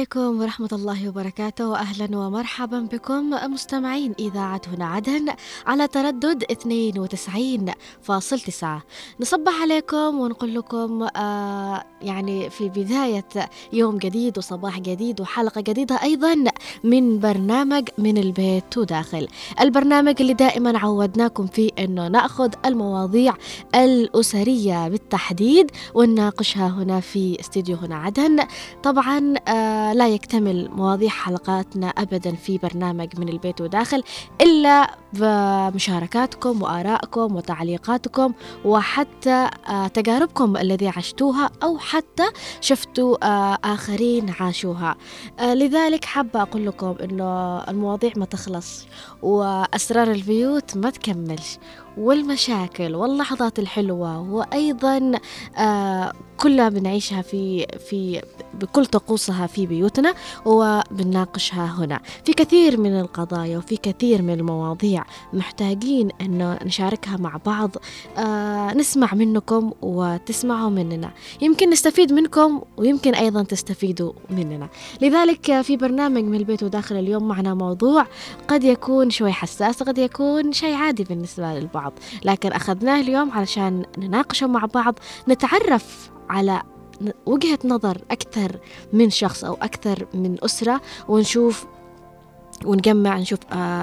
れ عليكم ورحمة الله وبركاته وأهلا ومرحبا بكم مستمعين إذاعة هنا عدن على تردد 92.9 نصبح عليكم ونقول لكم آه يعني في بداية يوم جديد وصباح جديد وحلقة جديدة أيضا من برنامج من البيت وداخل. البرنامج اللي دائما عودناكم فيه أنه نأخذ المواضيع الأسرية بالتحديد ونناقشها هنا في استديو هنا عدن. طبعا آه لا يكتمل مواضيع حلقاتنا أبدا في برنامج من البيت وداخل إلا بمشاركاتكم وآرائكم وتعليقاتكم وحتى آه تجاربكم الذي عشتوها أو حتى شفتوا آه آخرين عاشوها. آه لذلك حابة أقول لكم إنه المواضيع ما تخلص وأسرار البيوت ما تكملش والمشاكل واللحظات الحلوة وأيضا كلها بنعيشها في في بكل طقوسها في بيوتنا. وبنناقشها هنا. في كثير من القضايا وفي كثير من المواضيع محتاجين أنه نشاركها مع بعض. آه نسمع منكم وتسمعوا مننا. يمكن نستفيد منكم ويمكن أيضا تستفيدوا مننا. لذلك في برنامج من البيت وداخل اليوم معنا موضوع قد يكون شوي حساس قد يكون شيء عادي بالنسبة للبعض. لكن أخذناه اليوم علشان نناقشه مع بعض نتعرف على وجهة نظر أكثر من شخص أو أكثر من أسرة ونشوف ونجمع نشوف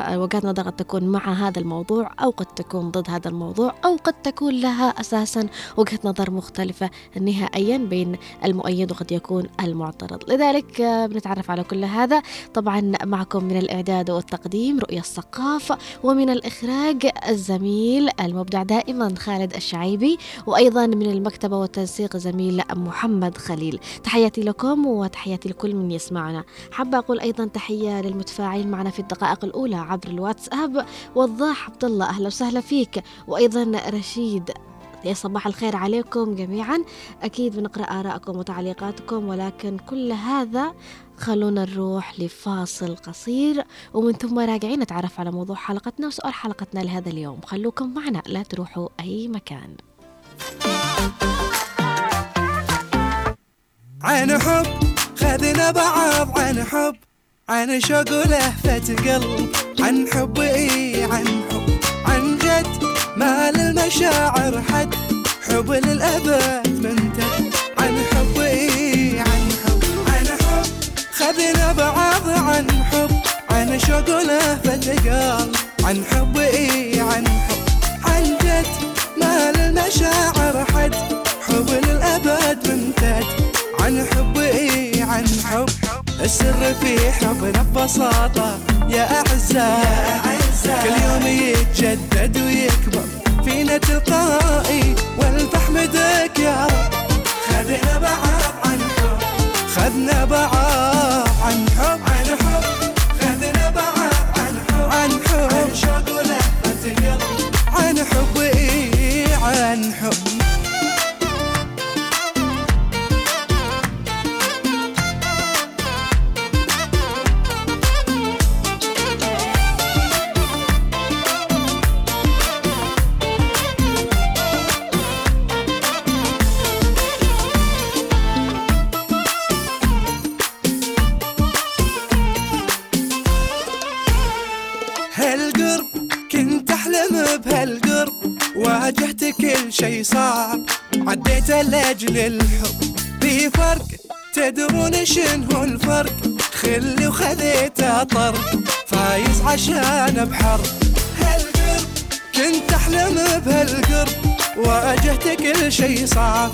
وجهات نظر قد تكون مع هذا الموضوع أو قد تكون ضد هذا الموضوع أو قد تكون لها أساسا وجهة نظر مختلفة نهائيا بين المؤيد وقد يكون المعترض. لذلك آه بنتعرف على كل هذا طبعا معكم من الإعداد والتقديم رؤية الثقاف ومن الإخراج الزميل المبدع دائما خالد الشعيبي وأيضا من المكتبة والتنسيق زميل محمد خليل. تحياتي لكم وتحياتي لكل من يسمعنا. حابة أقول أيضا تحية للمتفاعلين معنا في الدقائق الأولى عبر الواتساب. وضاح عبد الله أهلا وسهلا فيك. وأيضا رشيد يا صباح الخير عليكم جميعا. أكيد بنقرأ آراءكم وتعليقاتكم ولكن كل هذا خلونا نروح لفاصل قصير. ومن ثم راجعين نتعرف على موضوع حلقتنا وسؤال حلقتنا لهذا اليوم. خلوكم معنا لا تروحوا أي مكان. عن حب خذنا بعض عن حب. عن شوق ولهفة قلب عن حب إي عن حب. عن جد ما للمشاعر حد حب للأبد منتد عن حب إي عن حب. عن حب. خذنا بعض عن حب عن شوق ولهفة قلب. عن حب إي عن حب. عن جد ما للمشاعر حد حب للأبد منتد عن حب إي عن حب السر في حبنا ببساطة. يا أعزاء كل يوم يتجدد ويكبر. فينا تلقائي والفحمدك يا رب خذنا بعض عن حب خذنا بعض عن حب عن حب خذنا بعض عن حب. عن حب. عن شوق ولهفة عن حب. إيه عن حب. واجهت كل شي صعب. عديت لأجل الحب. في فرق. تدرون شنو الفرق؟ خلي وخذيت طرق فايز عشان بحرب هالقرب. كنت أحلم بهالقرب. واجهت كل شي صعب.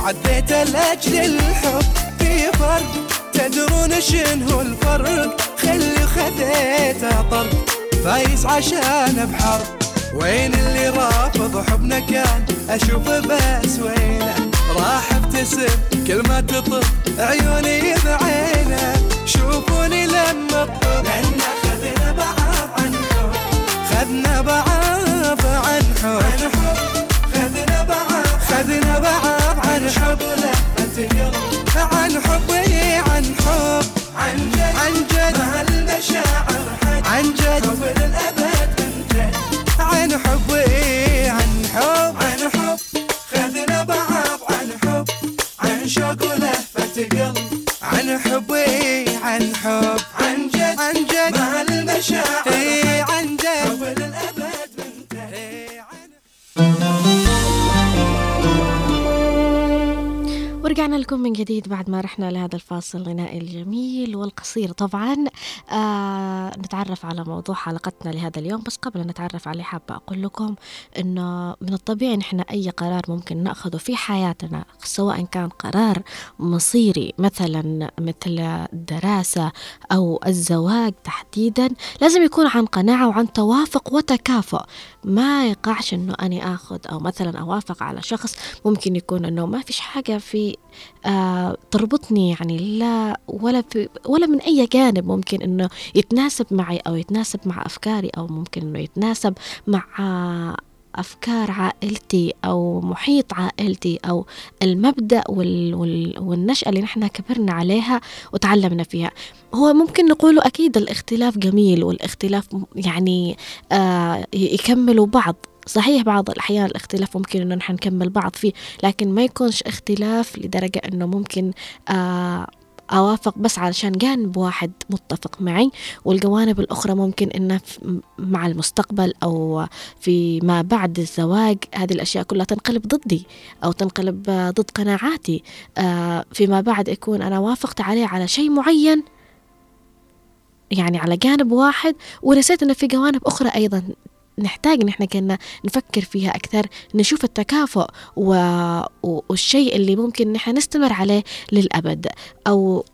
عديت لأجل الحب. في فرق. تدرون شنو الفرق؟ خلي وخذيت طرق فايز عشان بحرب وين اللي رافض حبنا كان أشوف بس وينه راح ابتسم كل ما تطب عيوني بعينه شوفوني لما اطب لأن خذنا بعض عن حب خذنا بعض عن حب عن حب خذنا بعض خذنا بعض عن حب عن حب عن حب عن جد عن جد مع المشاعر عن جد حب جد عن ورجعنا لكم من جديد بعد ما رحنا لهذا الفاصل الغنائي الجميل والقصير. طبعا آه نتعرف على موضوع حلقتنا لهذا اليوم. بس قبل أن نتعرف عليه حابة أقول لكم أنه من الطبيعي نحن أي قرار ممكن نأخذه في حياتنا سواء كان قرار مصيري مثلا مثل الدراسة أو الزواج تحديدا لازم يكون عن قناعة وعن توافق وتكافؤ. ما يقعش أنه أنا أخذ أو مثلا أوافق على شخص ممكن يكون أنه ما فيش حاجة في آه تربطني يعني لا ولا في ولا من أي جانب ممكن أنه يتناسب معي أو يتناسب مع أفكاري أو ممكن أنه يتناسب مع أفكار عائلتي أو محيط عائلتي أو المبدأ وال وال والنشأة اللي نحن كبرنا عليها وتعلمنا فيها. هو ممكن نقوله أكيد الاختلاف جميل والاختلاف يعني آه يكملوا بعض. صحيح بعض الأحيان الاختلاف ممكن إنه نحن نكمل بعض فيه لكن ما يكونش اختلاف لدرجة إنه ممكن آه أوافق بس علشان جانب واحد متفق معي والجوانب الأخرى ممكن إنها مع المستقبل أو في ما بعد الزواج هذه الأشياء كلها تنقلب ضدي أو تنقلب ضد قناعاتي. آه فيما بعد يكون أنا وافقت عليه على شيء معين يعني على جانب واحد ونسيت إنه في جوانب أخرى أيضا نحتاج نحن كنا نفكر فيها أكثر نشوف التكافؤ و... والشيء اللي ممكن نحن نستمر عليه للأبد أو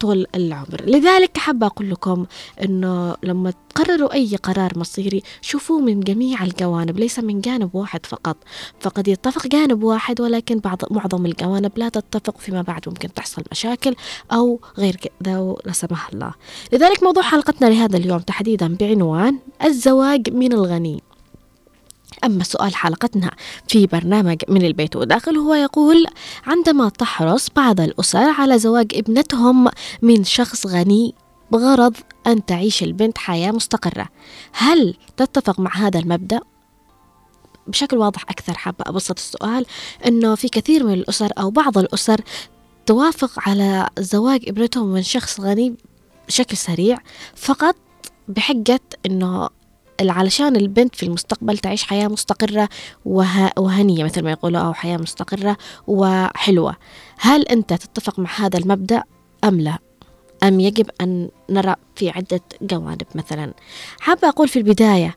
طول العمر. لذلك حابة أقول لكم أنه لما تقرروا أي قرار مصيري شوفوه من جميع الجوانب ليس من جانب واحد فقط. فقد يتفق جانب واحد ولكن بعض معظم الجوانب لا تتفق فيما بعد ممكن تحصل مشاكل أو غير كذا لا سمح الله. لذلك موضوع حلقتنا لهذا اليوم تحديدا بعنوان الزواج من الغني. أما سؤال حلقتنا في برنامج من البيت وداخل هو يقول عندما تحرص بعض الأسر على زواج ابنتهم من شخص غني بغرض أن تعيش البنت حياة مستقرة هل تتفق مع هذا المبدأ؟ بشكل واضح أكثر حابة أبسط السؤال أنه في كثير من الأسر أو بعض الأسر توافق على زواج ابنتهم من شخص غني بشكل سريع فقط بحجة أنه علشان البنت في المستقبل تعيش حياة مستقرة وه... وهنية مثل ما يقولوا أو حياة مستقرة وحلوة. هل أنت تتفق مع هذا المبدأ أم لا؟ أم يجب أن نرى في عدة جوانب مثلا؟ حابة أقول في البداية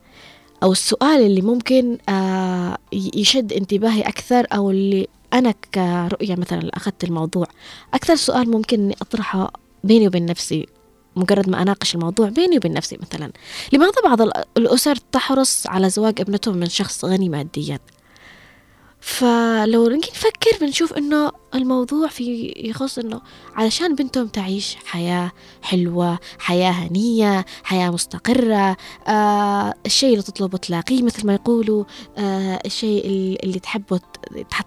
أو السؤال اللي ممكن آه يشد انتباهي أكثر أو اللي أنا كرؤية مثلا أخذت الموضوع. أكثر سؤال ممكن أطرحه بيني وبين نفسي مجرد ما أناقش الموضوع بيني وبين نفسي مثلا. لماذا بعض الأسر تحرص على زواج ابنتهم من شخص غني ماديا؟ فلو نجي نفكر بنشوف إنه الموضوع في يخص إنه علشان بنتهم تعيش حياة حلوة حياة هنية حياة مستقرة آه الشيء اللي تطلبه تلاقيه مثل ما يقولوا آه الشيء اللي تحبه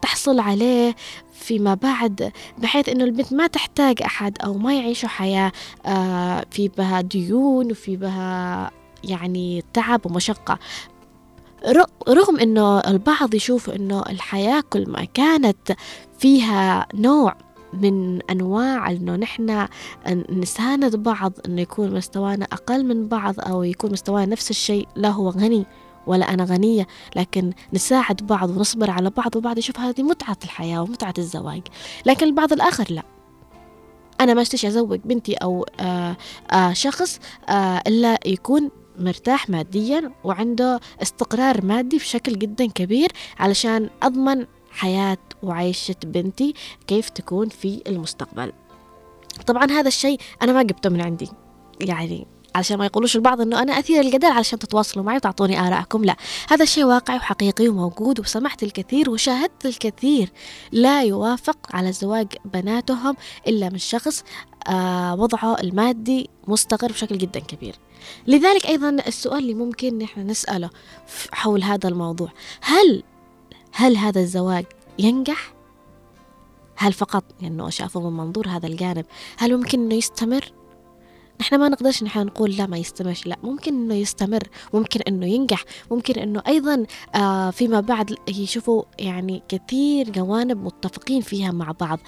تحصل عليه فيما بعد بحيث إنه البنت ما تحتاج أحد أو ما يعيشوا حياة آه في بها ديون وفي بها يعني تعب ومشقة. رغم إنه البعض يشوف إنه الحياة كل ما كانت فيها نوع من أنواع إنه نحن نساند بعض إنه يكون مستوانا أقل من بعض أو يكون مستوانا نفس الشيء لا هو غني. ولا أنا غنية لكن نساعد بعض ونصبر على بعض وبعض يشوف هذه متعة الحياة ومتعة الزواج. لكن البعض الآخر لا. أنا ما اشتش أزوج بنتي أو آآ آآ شخص آآ إلا يكون مرتاح ماديا وعنده استقرار مادي بشكل جدا كبير علشان أضمن حياة وعيشة بنتي كيف تكون في المستقبل. طبعا هذا الشيء أنا ما جبته من عندي. يعني علشان ما يقولوش البعض إنه أنا أثير الجدل علشان تتواصلوا معي وتعطوني آرائكم. لا هذا الشيء واقعي وحقيقي وموجود وسمعت الكثير وشاهدت الكثير. لا يوافق على زواج بناتهم إلا من شخص آه وضعه المادي مستقر بشكل جدا كبير. لذلك أيضا السؤال اللي ممكن نحن نسأله حول هذا الموضوع. هل هل هذا الزواج ينجح؟ هل فقط انه يعني شافوا من منظور هذا الجانب؟ هل ممكن إنه يستمر؟ نحن ما نقدرش نحن نقول لا ما يستمرش لا ممكن إنه يستمر ممكن إنه ينجح ممكن إنه أيضا آه فيما بعد يشوفوا يعني كثير جوانب متفقين فيها مع بعض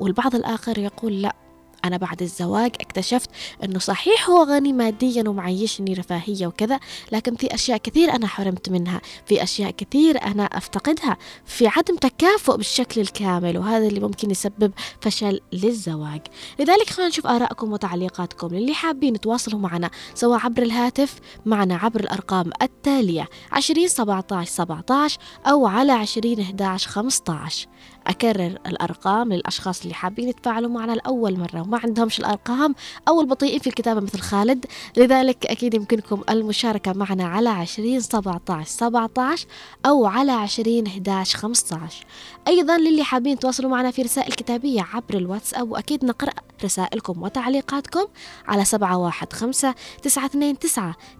والبعض الآخر يقول لا. أنا بعد الزواج اكتشفت أنه صحيح هو غني ماديا ومعيشني رفاهية وكذا لكن في أشياء كثير أنا حرمت منها في أشياء كثير أنا أفتقدها في عدم تكافؤ بالشكل الكامل وهذا اللي ممكن يسبب فشل للزواج. لذلك خلينا نشوف آرائكم وتعليقاتكم للي حابين تواصلوا معنا سواء عبر الهاتف معنا عبر الأرقام التالية 20 17 17 أو على 20 11 15 أكرر الأرقام للأشخاص اللي حابين يتفاعلوا معنا لأول مرة وما عندهمش الأرقام أو البطيئين في الكتابة مثل خالد. لذلك أكيد يمكنكم المشاركة معنا على 20 17 17 أو على 20 11 15 أيضا للي حابين تواصلوا معنا في رسائل كتابية عبر الواتساب وأكيد نقرأ رسائلكم وتعليقاتكم على 715 929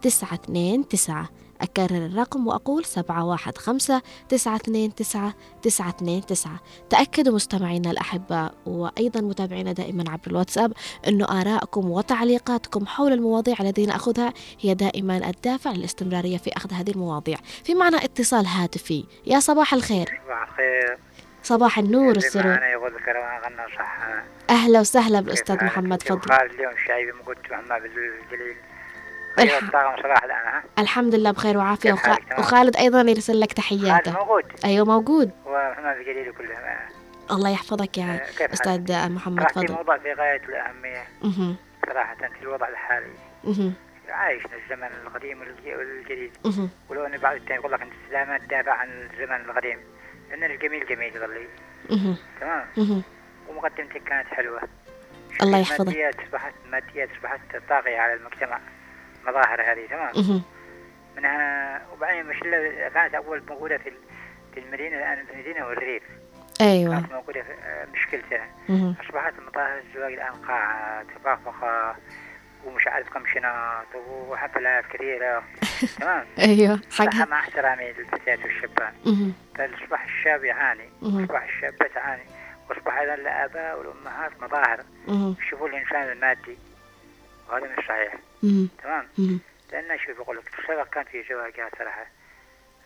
929 أكرر الرقم وأقول سبعة واحد خمسة تسعة اثنين تسعة تسعة اثنين تسعة. تأكدوا مستمعينا الأحباء وأيضا متابعينا دائما عبر الواتساب أنه آراءكم وتعليقاتكم حول المواضيع التي نأخذها هي دائما الدافع للاستمرارية في أخذ هذه المواضيع. في معنا اتصال هاتفي. يا صباح الخير. صباح الخير. صباح النور السرور. معنا يقول الكرام غنى صح أهلا وسهلا بالأستاذ محمد فضل اليوم الشايب قلت محمد الطاقم صلاح الان ها؟ الحمد لله بخير وعافية. حالك؟ تمام. وخالد أيضا يرسل لك خالد تحياته موجود؟ أيوه موجود. كلهم الله يحفظك يا آه، كيف أستاذ محمد راح في فضل. موضوع في غاية الأهمية. صراحة في الوضع الحالي. مهم. عايشنا الزمن القديم والج- والجديد. ولو أن بعض التاني يقول لك أنت دائما تدافع عن الزمن القديم. لأن الجميل جميل يظل مهم. تمام. ومقدمتك كانت حلوة. الله يحفظك. الماديات أصبحت الماديات أصبحت طاغية على المجتمع. مظاهر هذه تمام. منها وبعدين مش كانت أول موجودة في في المدينة الآن في المدينة والريف أيوة كانت موجودة في آه، مشكلتها. أصبحت مظاهر الزواج الآن قاعات فخفخة ومش عارف كم شنط وحفلات كثيرة تمام صراحة حقها مع احترامي للفتيات والشبان مهم. فأصبح الشاب يعاني. أصبح الشابة تعاني وأصبح أيضا الآباء والأمهات مظاهر. يشوفوا الإنسان المادي وهذا مش صحيح. تمام. لأن شوف بقول لك؟ سبق كان في زواجات صراحة؟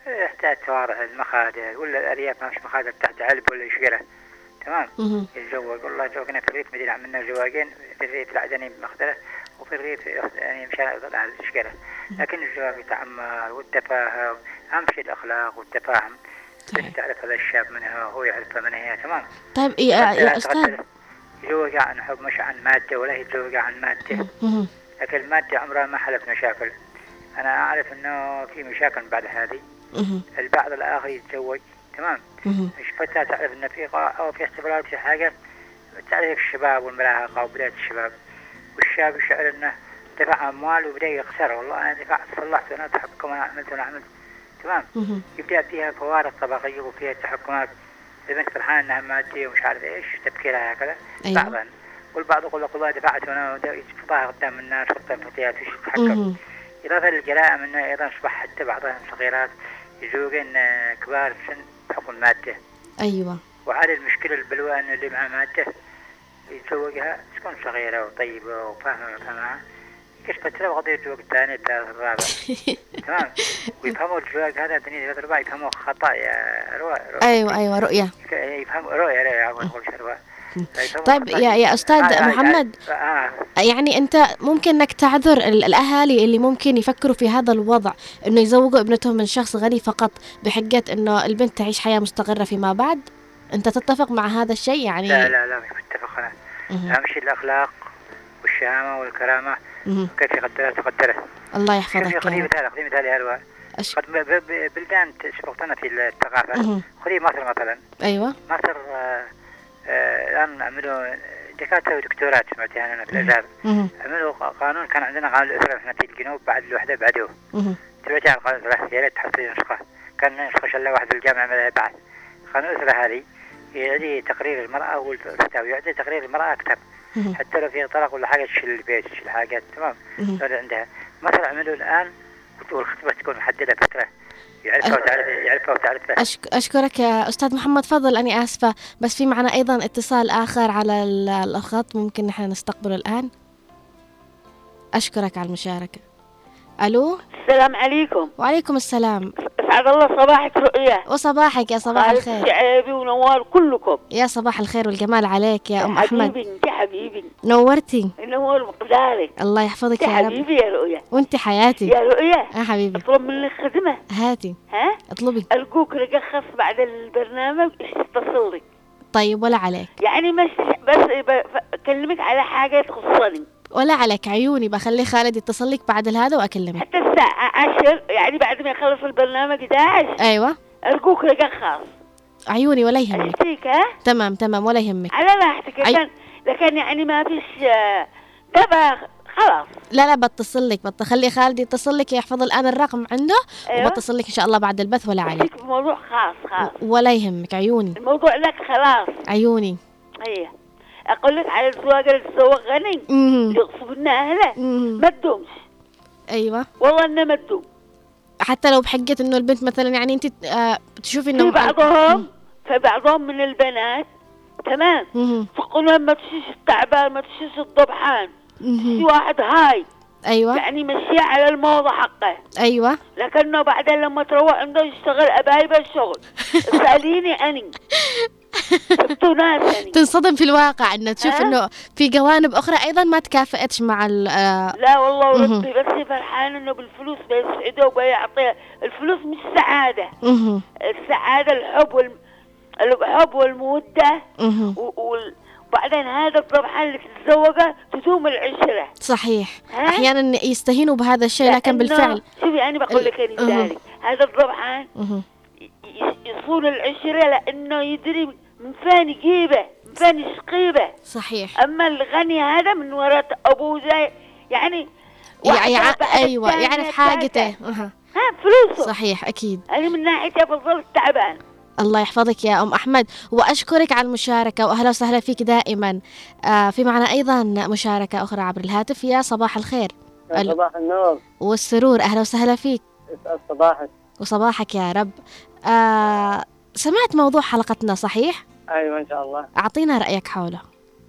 يحتاج توارع المخادر ولا الأرياف ما فيش مخادر تحت علب ولا شجرة تمام. يتزوج والله زوجنا في الريف مدينة عملنا زواجين في الريف العدني بمخدرة وفي الريف يعني مشان على الشجرة لكن الزواج يتعمر والتفاهم أهم شيء الأخلاق والتفاهم. بس تعرف هذا الشاب منها وهو يعرفها من هي تمام؟ طيب يا, يا حتى أستاذ؟ يتزوج عن حب مش عن مادة ولا يتزوج عن مادة. مهم. لكن المادة عمرها ما حلت مشاكل. أنا أعرف أنه في مشاكل بعد هذه. البعض الآخر يتزوج. تمام. مش فتاة تعرف أن في أو في احتفالات في حاجة؟ تعرف الشباب والمراهقة وبداية الشباب. والشاب يشعر أنه دفع أموال وبدأ يخسر. والله أنا دفعت صلحت وأنا تحكم وأنا عملت وأنا عملت. تمام. يبدأ فيها فوارق طبقية وفيها تحكمات. البنت فرحانة أنها مادية ومش عارف إيش تفكيرها هكذا. أيوة. بعضا. والبعض يقول لك والله دفعت وأنا يفضحها قدام الناس قدام فتيات وش يتحكم. إضافة للجرائم أنه أيضا أصبح حتى بعضهم صغيرات يزوجين آه، كبار السن بحكم المادة أيوة. وعلى المشكلة البلوى أنه اللي معه مادة يتزوجها تكون صغيرة وطيبة وفاهمة فاهمة كش فترة وقضية الزواج الثاني الثالث الرابع تمام. ويفهموا الزواج هذا الثاني الثالث الرابع يفهموا خطأ يا أيوة أيوة رؤية. يفهموا رؤية رؤية عفوا رواء فيفهموا طيب. يا يا أستاذ آه، آه، محمد آه،. يعني أنت ممكن إنك تعذر ال- الأهالي اللي ممكن يفكروا في هذا الوضع إنه يزوجوا ابنتهم من شخص غني فقط بحجة إنه البنت تعيش حياة مستقرة فيما بعد أنت تتفق مع هذا الشيء يعني لا لا لا مش متفق مهم. أهم شيء الأخلاق والشهامة والكرامة مهم. كيف يقدرها تقدرها الله يحفظك خذي. مثال خذي مثال يا هلوى. قد بلدان سبقتنا في الثقافة مهم. خذي مصر مثلا أيوة مصر آه، الآن عملوا دكاترة ودكتورات سمعت أنا في الأزهر مهم. عملوا قانون كان عندنا قانون الأسرة إحنا في الجنوب بعد الوحدة بعدوه على قانون الأسرة يا ريت تحصلي نسخة كان نسخة شلة واحد في الجامعة عملها بعد. قانون الأسرة هذه يعطي تقرير المرأة والفتاوى يعطي تقرير المرأة أكثر مهم. حتى لو في طلاق ولا حاجة تشيل البيت تشيل حاجات تمام. عندها. مصر عملوا الآن والخطبة تكون محددة فترة يعرفها وتعرفها. أشك... أشكرك يا أستاذ محمد فضل أني آسفة بس في معنا أيضا اتصال آخر على ال- الخط ممكن نحن نستقبله الآن. أشكرك على المشاركة. ألو؟ السلام عليكم. وعليكم السلام. أسعد الله صباحك رؤية وصباحك يا صباح الخير. الشعيبي ونوار كلكم. يا صباح الخير والجمال عليك يا أم أحمد. حبيبي انت حبيبي. نورتي. نوار مقدارك الله يحفظك يا رب. حبيبي يا رؤية وانت حياتي. يا رؤية يا حبيبي. اطلب منك خدمة هاتي. ها؟ اطلبي. ألقوك رقخص بعد البرنامج اتصل لك طيب ولا عليك. يعني مش بس ب- ف- أكلمك على حاجة تخصني. ولا عليك عيوني بخلي خالد يتصل لك بعد هذا واكلمك حتى الساعة 10 يعني بعد ما يخلص البرنامج 11 أيوه. ألقوك رقخص عيوني ولا يهمك. أشتيك ها؟ تمام تمام ولا يهمك. على راحتك. أي- لكن لكن يعني ما فيش آه، دبا خلاص. لا لا بتصل لك بتخلي خالد يتصل لك يحفظ الآن الرقم عنده أيوة. وبتصل لك إن شاء الله بعد البث ولا عليك. بموضوع خاص خاص. ولا يهمك عيوني. الموضوع لك خلاص. عيوني. هي أقول لك على الزواج اللي مهم. يغصب لنا مهم. ما تدومش. أيوه. والله إنه ما تدوم. حتى لو بحقة إنه البنت مثلا يعني أنت آه تشوفي في انه بعضهم في بعضهم من البنات. تمام. تقول ما تشيش التعبان ما تشيش الضبحان. في. واحد هاي. أيوه. يعني مشي على الموضة حقه. أيوه. لكنه بعدين لما تروح عنده يشتغل أبايب الشغل. ناس أني. تنصدم في الواقع إنه تشوف ها؟ إنه في جوانب أخرى أيضا ما تكافئتش مع ال آه لا والله. وربي بس فرحان إنه بالفلوس بيسعده وبيعطيه الفلوس مش سعادة مهم. السعادة الحب وال... الحب والمودة مهم. و... وال... وبعدين هذا الضبحان اللي تتزوجه تدوم العشرة صحيح؟ أحيانا يستهينوا بهذا الشيء لكن بالفعل شوفي أنا بقول لك أها. ذلك هذا الضبحان مهم. ي- ي- يصون العشرة لأنه يدري من فين يجيبه من فين يشقيبه. صحيح. أما الغني هذا من وراء أبوه زي يعني يع... واحدة يع... بعد أيوه الثانية يعرف. حاجته. ها فلوسه. صحيح أكيد. أنا من ناحيتي بفضل تعبان. الله يحفظك يا أم أحمد. وأشكرك على المشاركة وأهلا وسهلا فيك دائما. آه في معنا أيضا مشاركة أخرى عبر الهاتف. يا صباح الخير. ال- صباح النور. والسرور أهلا وسهلا فيك. صباحك. وصباحك يا رب. آه سمعت موضوع حلقتنا صحيح؟ أيوه إن شاء الله. أعطينا رأيك حوله.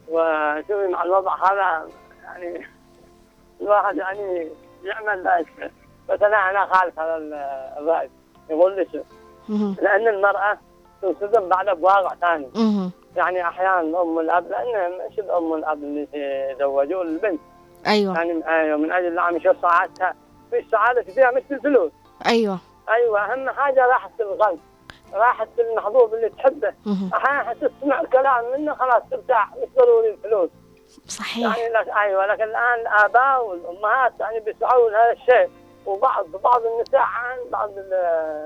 وشوفي مع الوضع هذا يعني الواحد يعني يعمل لا يشفع بس أنا أنا خالف هذا ال- الرأي. يقول لي شو. لأن المرأة تنصدم بعد بواقع ثاني. يعني أحيانا الام والاب لأن مش الأم والأب اللي يتزوجون البنت أيوه. يعني أيوه من أجل نعم يشوف سعادتها. في السعاده فيها مش بالفلوس. أيوه. أيوه أهم حاجة راحه القلب راحه المحبوب اللي تحبه. أحيانا تسمع كلام منه خلاص ترتاح مش ضروري الفلوس. صحيح. يعني لك أيوه لكن الآن الآباء والأمهات يعني بيسعون هذا الشيء. وبعض بعض النساء عن بعض ال-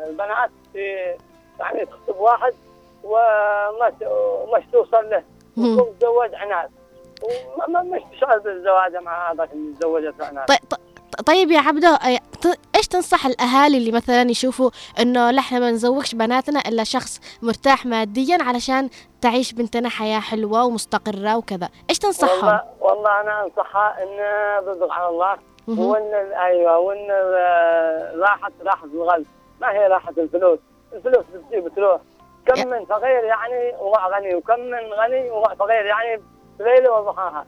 البنات في يعني تخطب واحد وما ومش توصل له. تتزوج عناد. وما ما- مش تشعر بالزواج مع هذاك اللي تزوجت عناد. طيب يا ت- إيش تنصح الأهالي اللي مثلا يشوفوا إنه لا إحنا ما نزوجش بناتنا إلا شخص مرتاح ماديا علشان تعيش بنتنا حياة حلوة ومستقرة وكذا؟ إيش تنصحهم؟ والله والله أنا أنصحها إن على الله. وإن أيوه وإن راحه راحة القلب ما هي راحة الفلوس؟ الفلوس بتجي بتروح. كم من فقير يعني وضع غني وكم من غني وضع فقير يعني ليله وضحاها.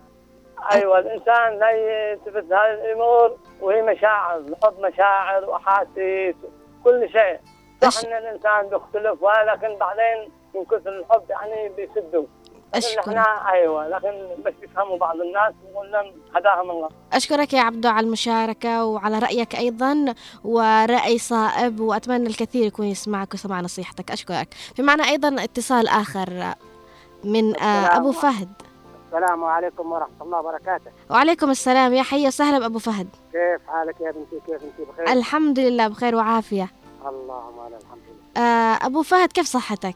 أيوه الإنسان لا يلتفت هذه الأمور وهي مشاعر الحب مشاعر وأحاسيس كل شيء. صح إن الإنسان بيختلف ولكن بعدين من كثر الحب يعني بيسدوا. لكن أشكرك. إحنا أيوه لكن بس يفهموا بعض الناس ونقول لهم هداهم الله. أشكرك يا عبدو على المشاركة وعلى رأيك أيضا ورأي صائب وأتمنى الكثير يكون يسمعك ويسمع نصيحتك. أشكرك. في معنا أيضا اتصال آخر من آه، أبو فهد. السلام عليكم ورحمة الله وبركاته. وعليكم السلام. يا حي وسهلا بأبو فهد. كيف حالك يا بنتي؟ كيف انت؟ بخير؟ الحمد لله بخير وعافية. اللهم لك الحمد لله. آه، أبو فهد كيف صحتك؟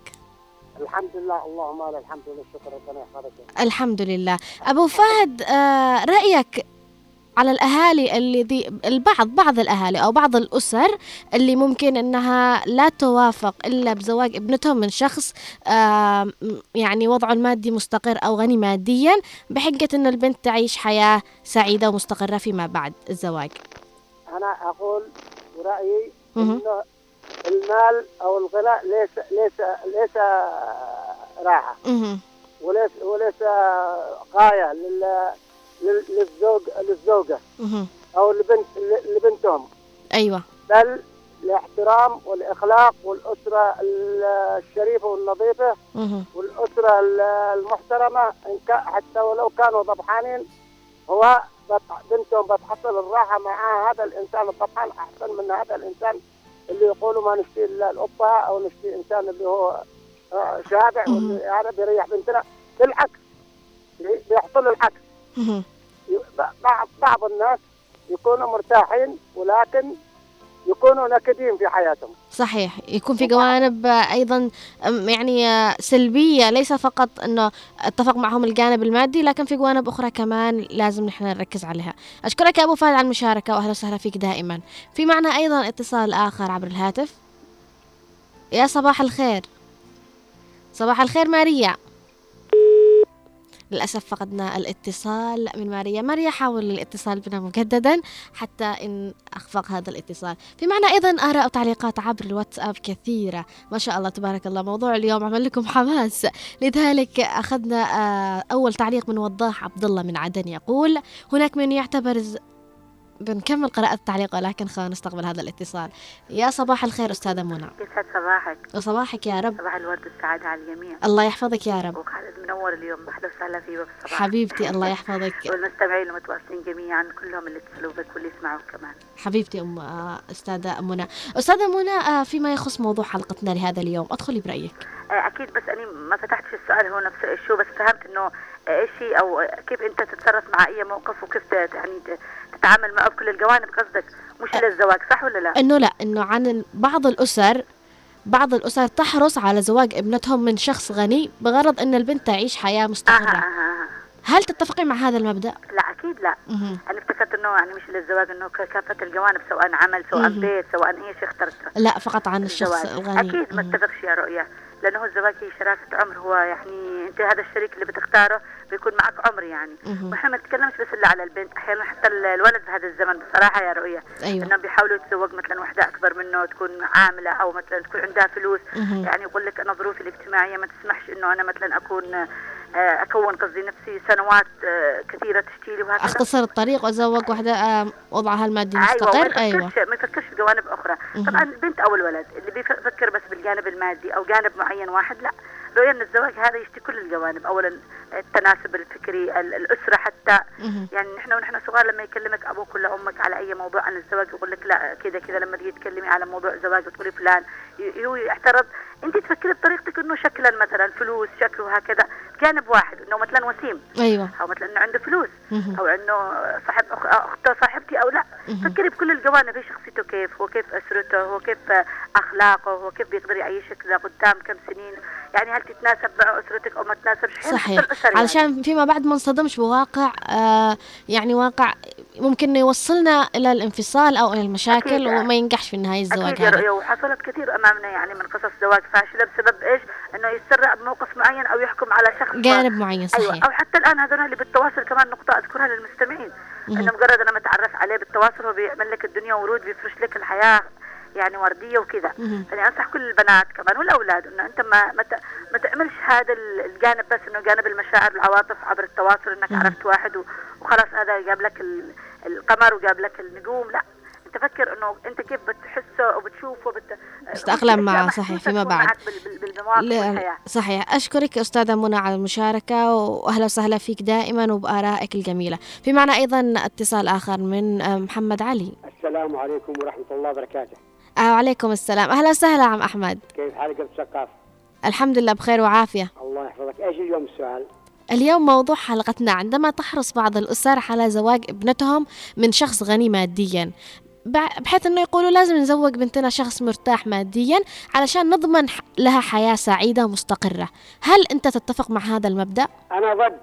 الحمد لله اللهم لك الحمد والشكر ربنا يحفظك الحمد لله. أبو فهد آه، رأيك على الأهالي اللي ذي البعض بعض الأهالي أو بعض الأسر اللي ممكن أنها لا توافق إلا بزواج ابنتهم من شخص يعني وضعه المادي مستقر أو غني ماديا بحجة أن البنت تعيش حياة سعيدة ومستقرة فيما بعد الزواج أنا أقول برأيي. إنه المال أو الغنى ليس ليس ليس راحة. وليس وليس غاية لل- للزوج للزوجة. مهم. أو لبنت لبنتهم. أيوة. بل الاحترام والإخلاق والأسرة ال- الشريفة والنظيفه. والأسرة ال- المحترمة كا- حتى ولو كانوا ضبحانين هو بنتهم بتحصل الراحة مع هذا الإنسان الضبحان أحسن من هذا الإنسان اللي يقولوا ما نشتي إلا القبه أو نشتي إنسان اللي هو آه، شابع هذا بيريح بنتنا. بالعكس بي- بيحصل العكس. بعض بعض الناس يكونوا مرتاحين ولكن يكونوا نكدين في حياتهم. صحيح. يكون في جوانب آه، أيضا يعني آه، سلبية ليس فقط إنه أتفق معهم الجانب المادي لكن في جوانب أخرى كمان لازم نحن نركز عليها. أشكرك يا أبو فهد على المشاركة واهلا وسهلا فيك دائما. في معنا أيضا اتصال آخر عبر الهاتف. يا صباح الخير. صباح الخير ماريا. للأسف فقدنا الاتصال من ماريا. ماريا حاول الاتصال بنا مجددا حتى إن أخفق هذا الاتصال. في معنا أيضا آراء وتعليقات عبر الواتساب كثيرة. ما شاء الله تبارك الله. موضوع اليوم عمل لكم حماس. لذلك أخذنا آه، أول تعليق من وضاح عبد الله من عدن يقول هناك من يعتبر بنكمل قراءة التعليق ولكن خلينا نستقبل هذا الاتصال. يا صباح الخير أستاذة منى. يسعد صباحك؟ وصباحك يا رب. صباح الورد والسعادة على الجميع. الله يحفظك يا رب. وخالد منور اليوم. أهلا وسهلا فيه بالصباح حبيبتي الله يحفظك. والمستمعين المتواصلين جميعا كلهم اللي اتصلوا بك واللي يسمعوا كمان. حبيبتي أم آه، أستاذة منى. أستاذة منى آه، فيما يخص موضوع حلقتنا لهذا اليوم أدخلي برأيك. آه، أكيد بس أنا ما فتحتش السؤال هو نفس الشو بس فهمت هي أو آه، كيف أنت تتصرف مع أي موقف وكيف يعني تتعامل معه بكل الجوانب قصدك مش إلى الزواج صح ولا لا؟ إنه لا إنه عن بعض الأسر بعض الأسر تحرص على زواج ابنتهم من شخص غني بغرض إن البنت تعيش حياة آه آه آه آه. هل تتفقي مع هذا المبدأ لا أكيد لا مهم. أنا افتكرت إنه يعني مش للزواج إنه ك- كافة الجوانب سواء عمل سواء مهم. بيت سواء أي شيء اخترته لا فقط عن الشخص الزواج. الغني أكيد ما. اتفقش يا رؤيا لأنه الزواج هي شراكة عمر هو يعني أنت هذا الشريك اللي بتختاره بيكون معك عمر يعني. وإحنا ما نتكلمش بس إلا على البنت أحيانا حتى ال- الولد بهذا الزمن بصراحة يا رؤيا أيوه إنهم بيحاولوا يتزوج مثلا وحدة أكبر منه تكون عاملة أو مثلا تكون عندها فلوس. يعني يقول لك أنا ظروفي الاجتماعية ما تسمحش إنه أنا مثلا أكون أكون قصدي نفسي سنوات آه، كثيرة تشتيلي وهكذا. أختصر الطريق وازوج واحدة آه، وضعها المادي أيوه مستقر؟ ما أيوه. ما يفكرش في جوانب أخرى. طبعا البنت أو الولد اللي بيفكر بس بالجانب المادي أو جانب معين واحد لا. رؤيا ان الزواج هذا يشتي كل الجوانب اولا التناسب الفكري ال- الأسرة حتى. يعني نحن ونحن صغار لما يكلمك أبوك ولا أمك على أي موضوع عن الزواج يقول لك لا كذا كذا لما تيجي تكلمي على موضوع زواج وتقولي فلان هو يعترض. أنت تفكري بطريقتك إنه شكلا مثلا فلوس شكل وهكذا. جانب واحد إنه مثلا وسيم. أيوه. أو مثلا إنه عنده فلوس. أو إنه صاحب أخ... أخته صاحبتي أو لا. فكري بكل الجوانب هي شخصيته كيف هو كيف أسرته هو كيف أخلاقه هو كيف بيقدر يعيشك لقدام كم سنين يعني هل تتناسب مع أسرتك أو ما تناسبش أحياناً حتى صحيح يعني. علشان فيما بعد ما نصطدمش بواقع آه يعني واقع ممكن يوصلنا إلى الانفصال أو إلى المشاكل أكيد. وما ينجحش في النهاية الزواج هذا رؤيا وحصلت كثير أمامنا يعني من قصص زواج فاشلة بسبب إيش؟ إنه يتسرع بموقف معين أو يحكم على شخص جانب معين أيوه صحيح أو حتى الآن هذول اللي بالتواصل كمان نقطة أذكرها للمستمعين. إنه مجرد أنا متعرف عليه بالتواصل هو بيعمل لك الدنيا ورود بيفرش لك الحياة يعني وردية وكذا. يعني أنصح كل البنات كمان والأولاد إنه أنت ما ما, ما تعملش هذا ال- الجانب بس إنه جانب المشاعر العواطف عبر التواصل إنك. عرفت واحد وخلاص هذا جاب لك ال- القمر وجاب لك النجوم لا انت فكر إنه أنت كيف بتحسه وبتشوفه وبت... تتأقلم معه، صحيح، فيما بعد. لا والحياة. صحيح. أشكرك أستاذة منى على المشاركة وأهلا وسهلا فيك دائما وبآرائك الجميلة. في معنا أيضا اتصال آخر من آه، محمد علي. السلام عليكم ورحمة الله وبركاته. آه وعليكم السلام. أهلا وسهلا عم أحمد. كيف حالك سقاف الحمد لله بخير وعافية. الله يحفظك. إيش اليوم السؤال؟ اليوم موضوع حلقتنا عندما تحرص بعض الأسر على زواج ابنتهم من شخص غني ماديا. بحيث إنه يقولوا لازم نزوج بنتنا شخص مرتاح ماديا علشان نضمن لها حياة سعيدة مستقرة. هل أنت تتفق مع هذا المبدأ؟ أنا ضد.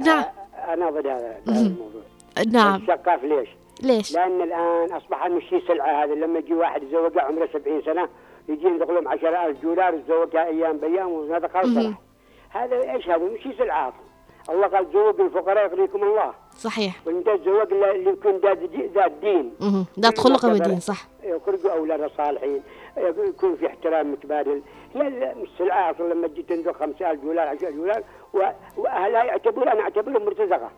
نعم. أنا ضد هذا الموضوع. نعم. سقاف ليش؟ ليش؟ لأن الآن أصبح المشي سلعة هذا لما يجي واحد يتزوجها عمره 70 سنة يجي يدخل لهم 10000 دولار يتزوجها أيام بأيام وهذا. صلاح هذا إيش هذا؟ مشي سلعة الله قال تزوجوا الفقراء يغنيكم الله. صحيح. وانت تزوج اللي اللي يكون ذات دي- ذات دين مهم. ذات خلق ودين صح. يخرجوا أولاد صالحين يكون في احترام متبادل. لا لا مش سلعة أصلا لما تجي تنفق 5000 دولار 10000 دولار واهلها يعتبرون أنا أعتبرهم مرتزقة.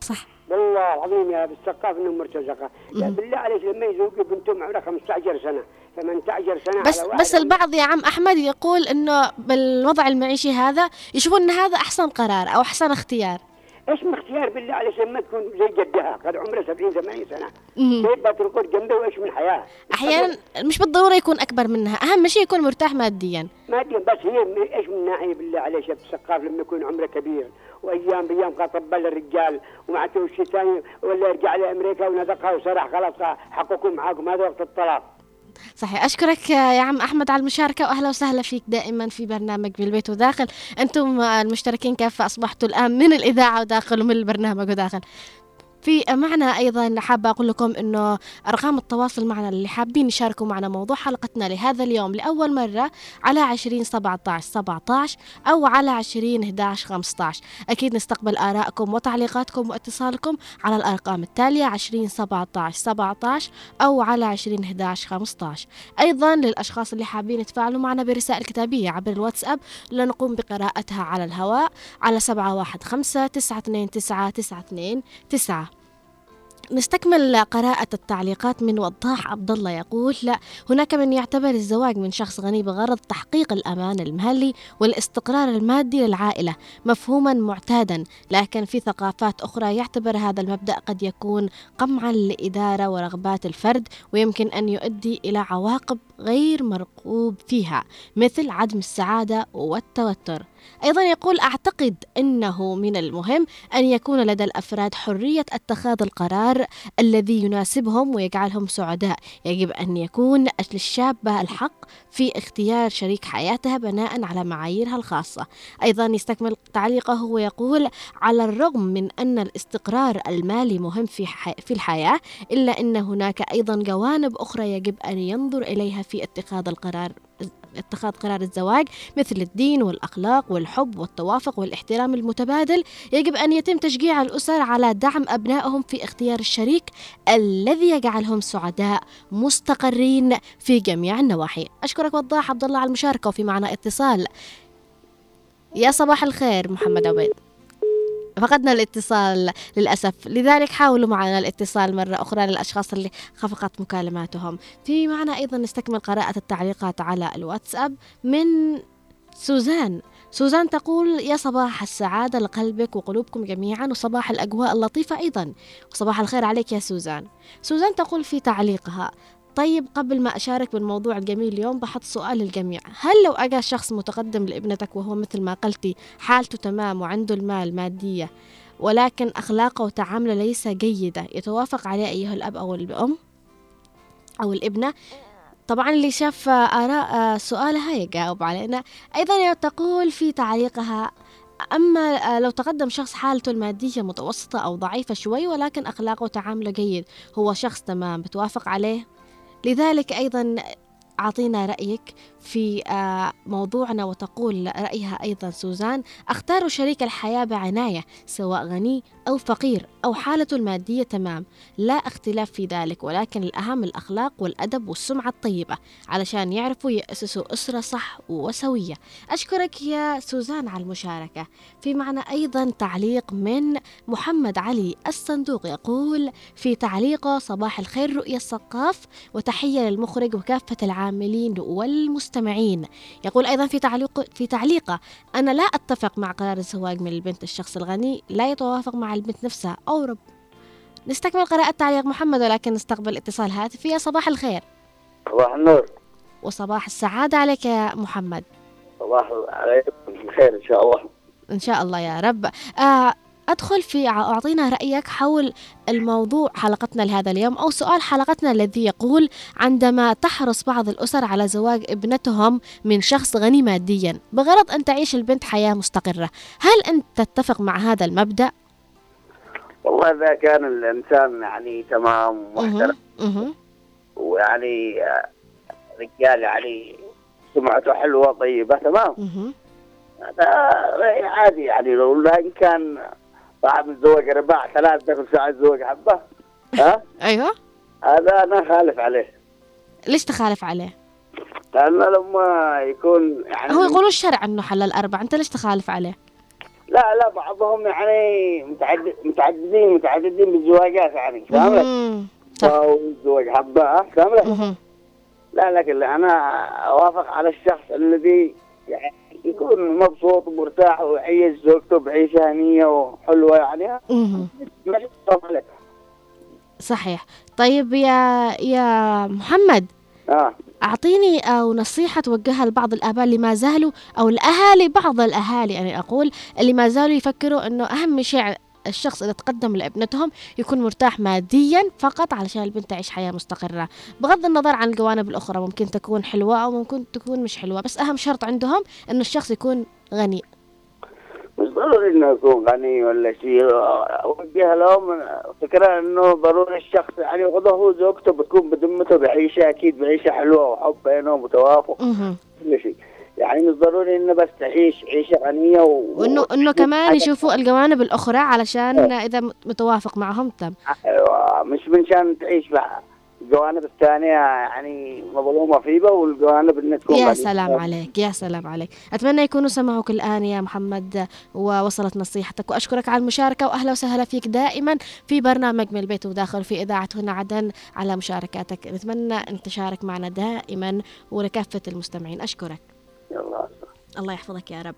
صح. والله العظيم يا بالسقاف إنهم مرتزقة. بالله عليك لما يزوجوا بنتهم عمرها 15 سنة 18 سنة بس بس البعض يا عم أحمد يقول إنه بالوضع المعيشي هذا يشوفون إن هذا أحسن قرار أو أحسن اختيار. إيش من اختيار بالله عليك لما تكون زي جدها. قد عمرها 70 80 سنة. كيف بترقد جنبه وإيش من حياه أحيانا مش بالضرورة يكون أكبر منها. أهم شيء يكون مرتاح ماديا. ما ادري بس هي إيش من ناحية بالله عليك السقاف لما يكون عمره كبير؟ وأيام بأيام قال طبل الرجال ومعناته الشيء ثاني ولا يرجع لأمريكا ونذقها وسرح خلاص حقكم معاكم هذا وقت الطلاق. صحيح. أشكرك يا عم أحمد على المشاركة وأهلا وسهلا فيك دائما في برنامج بالبيت وداخل. أنتم المشتركين كافة أصبحتوا الآن من الإذاعة وداخل ومن البرنامج وداخل؟ في معنا أيضا حابة أقول لكم أنه أرقام التواصل معنا اللي حابين يشاركوا معنا موضوع حلقتنا لهذا اليوم لأول مرة على 20 17 17 أو على 20 11 15 أكيد نستقبل آرائكم وتعليقاتكم واتصالكم على الأرقام التالية 20 17 17 أو على 20 11 15 أيضا للأشخاص اللي حابين يتفاعلوا معنا برسائل كتابية عبر الواتساب لنقوم بقراءتها على الهواء على 715 929 929 نستكمل قراءة التعليقات من وضاح عبد الله يقول لا هناك من يعتبر الزواج من شخص غني بغرض تحقيق الأمان المالي والاستقرار المادي للعائلة مفهوما معتادا لكن في ثقافات أخرى يعتبر هذا المبدأ قد يكون قمعا لإدارة ورغبات الفرد ويمكن أن يؤدي إلى عواقب غير مرغوب فيها مثل عدم السعادة والتوتر. أيضا يقول أعتقد أنه من المهم أن يكون لدى الأفراد حرية اتخاذ القرار الذي يناسبهم ويجعلهم سعداء يجب أن يكون للشابة الحق في اختيار شريك حياتها بناء على معاييرها الخاصة أيضا يستكمل تعليقه ويقول على الرغم من أن الاستقرار المالي مهم في. في الحياة إلا أن هناك أيضا جوانب أخرى يجب أن ينظر إليها في اتخاذ القرار اتخاذ قرار الزواج مثل الدين والأخلاق والحب والتوافق والاحترام المتبادل يجب أن يتم تشجيع الأسر على دعم أبنائهم في اختيار الشريك الذي يجعلهم سعداء مستقرين في جميع النواحي. أشكرك وضاح عبد الله على المشاركة وفي معنا اتصال. يا صباح الخير محمد عبيد. فقدنا الاتصال للأسف. لذلك حاولوا معنا الاتصال مرة أخرى للأشخاص اللي خفقت مكالماتهم. في معنا أيضا نستكمل قراءة التعليقات على الواتساب من سوزان. سوزان تقول يا صباح السعادة لقلبك وقلوبكم جميعا وصباح الأجواء اللطيفة أيضا. وصباح الخير عليك يا سوزان. سوزان تقول في تعليقها طيب قبل ما أشارك بالموضوع الجميل اليوم بحط سؤال للجميع. هل لو أجى شخص متقدم لابنتك وهو مثل ما قلتي حالته تمام وعنده المال مادية ولكن أخلاقه وتعامله ليس جيدة يتوافق عليه أيها الأب أو الأم أو الابنة؟ طبعا اللي شاف آراء سؤالها يجاوب علينا. أيضا تقول في تعليقها أما لو تقدم شخص حالته المادية متوسطة أو ضعيفة شوي ولكن أخلاقه وتعامله جيد هو شخص تمام بتوافق عليه؟ لذلك أيضا أعطينا رأيك في موضوعنا وتقول رأيها أيضا سوزان اختاروا شريك الحياة بعناية سواء غني أو فقير أو حالته المادية تمام. لا اختلاف في ذلك ولكن الأهم الأخلاق والأدب والسمعة الطيبة علشان يعرفوا يأسسوا أسرة صح وسوية. أشكرك يا سوزان على المشاركة. في معنا أيضا تعليق من محمد علي الصندوق يقول في تعليقه صباح الخير رؤية الثقاف وتحية للمخرج وكافة العاملين والمستمعين. يقول أيضا في تعليق في تعليقه أنا لا أتفق مع قرار الزواج من البنت الشخص الغني لا يتوافق مع البنت نفسها أو رب. نستكمل قراءة تعليق محمد ولكن نستقبل اتصال هاتفي. يا صباح الخير. صباح النور. وصباح السعادة عليك يا محمد. صباح عليكم. الخير إن شاء الله. إن شاء الله يا رب. آه أدخل في أعطينا رأيك حول الموضوع حلقتنا لهذا اليوم أو سؤال حلقتنا الذي يقول عندما تحرص بعض الأسر على زواج ابنتهم من شخص غني ماديا بغرض أن تعيش البنت حياة مستقرة هل أنت تتفق مع هذا المبدأ؟ والله إذا كان الإنسان يعني تمام ومحترم. ويعني رجال يعني سمعته حلوة طيبة تمام. هذا عادي يعني لو لكن كان صاحب الزواج رباع ثلاث دخل ساعة الزواج حبة ها أيوه هذا أنا خالف عليه ليش تخالف عليه؟ لأنه لما يكون يعني هو يقولوا الشرع أنه حلال أربع أنت ليش تخالف عليه؟ لا لا بعضهم يعني متعدد متعددين متعددين بالزواجات يعني فاهم؟ مم. صح أو زواج حبة فاهم. لا لكن أنا أوافق على الشخص الذي يعني يكون مبسوط ومرتاح ويعيش زوجته بعيشة هنية وحلوة يعني. صحيح. طيب يا يا محمد آه. أعطيني أو نصيحة توجهها لبعض الآباء اللي ما زالوا أو الأهالي بعض الأهالي يعني أقول اللي ما زالوا يفكروا إنه أهم شيء الشخص إذا تقدم لابنتهم يكون مرتاح ماديا فقط علشان البنت تعيش حياة مستقرة. بغض النظر عن الجوانب الأخرى ممكن تكون حلوة أو ممكن تكون مش حلوة بس أهم شرط عندهم إنه الشخص يكون غني. مش ضروري إنه يكون غني ولا شيء. أوجه لهم فكرة إنه ضروري الشخص يعني وغدا هو زوجته بتكون بذمته بعيشة أكيد بعيشة حلوة وحب بينهم وتوافق. كل شيء. يعني مش ضروري انه بس تعيش عيشه غنية و... وإنه إنه كمان يشوفوا الجوانب الأخرى علشان إذا متوافق معهم تم. أيوة، مش من شان تعيش بقى. الجوانب الثانية يعني مظلومة فيها والجوانب إنها تكون يا. سلام عليك يا سلام عليك. أتمنى يكونوا سمعوك الآن يا محمد ووصلت نصيحتك. وأشكرك على المشاركة وأهلا وسهلا فيك دائما في برنامج من البيت وداخل في إذاعة هنا عدن على مشاركاتك. نتمنى أن تشارك معنا دائما ولكافة المستمعين. أشكرك. الله يحفظك يا رب.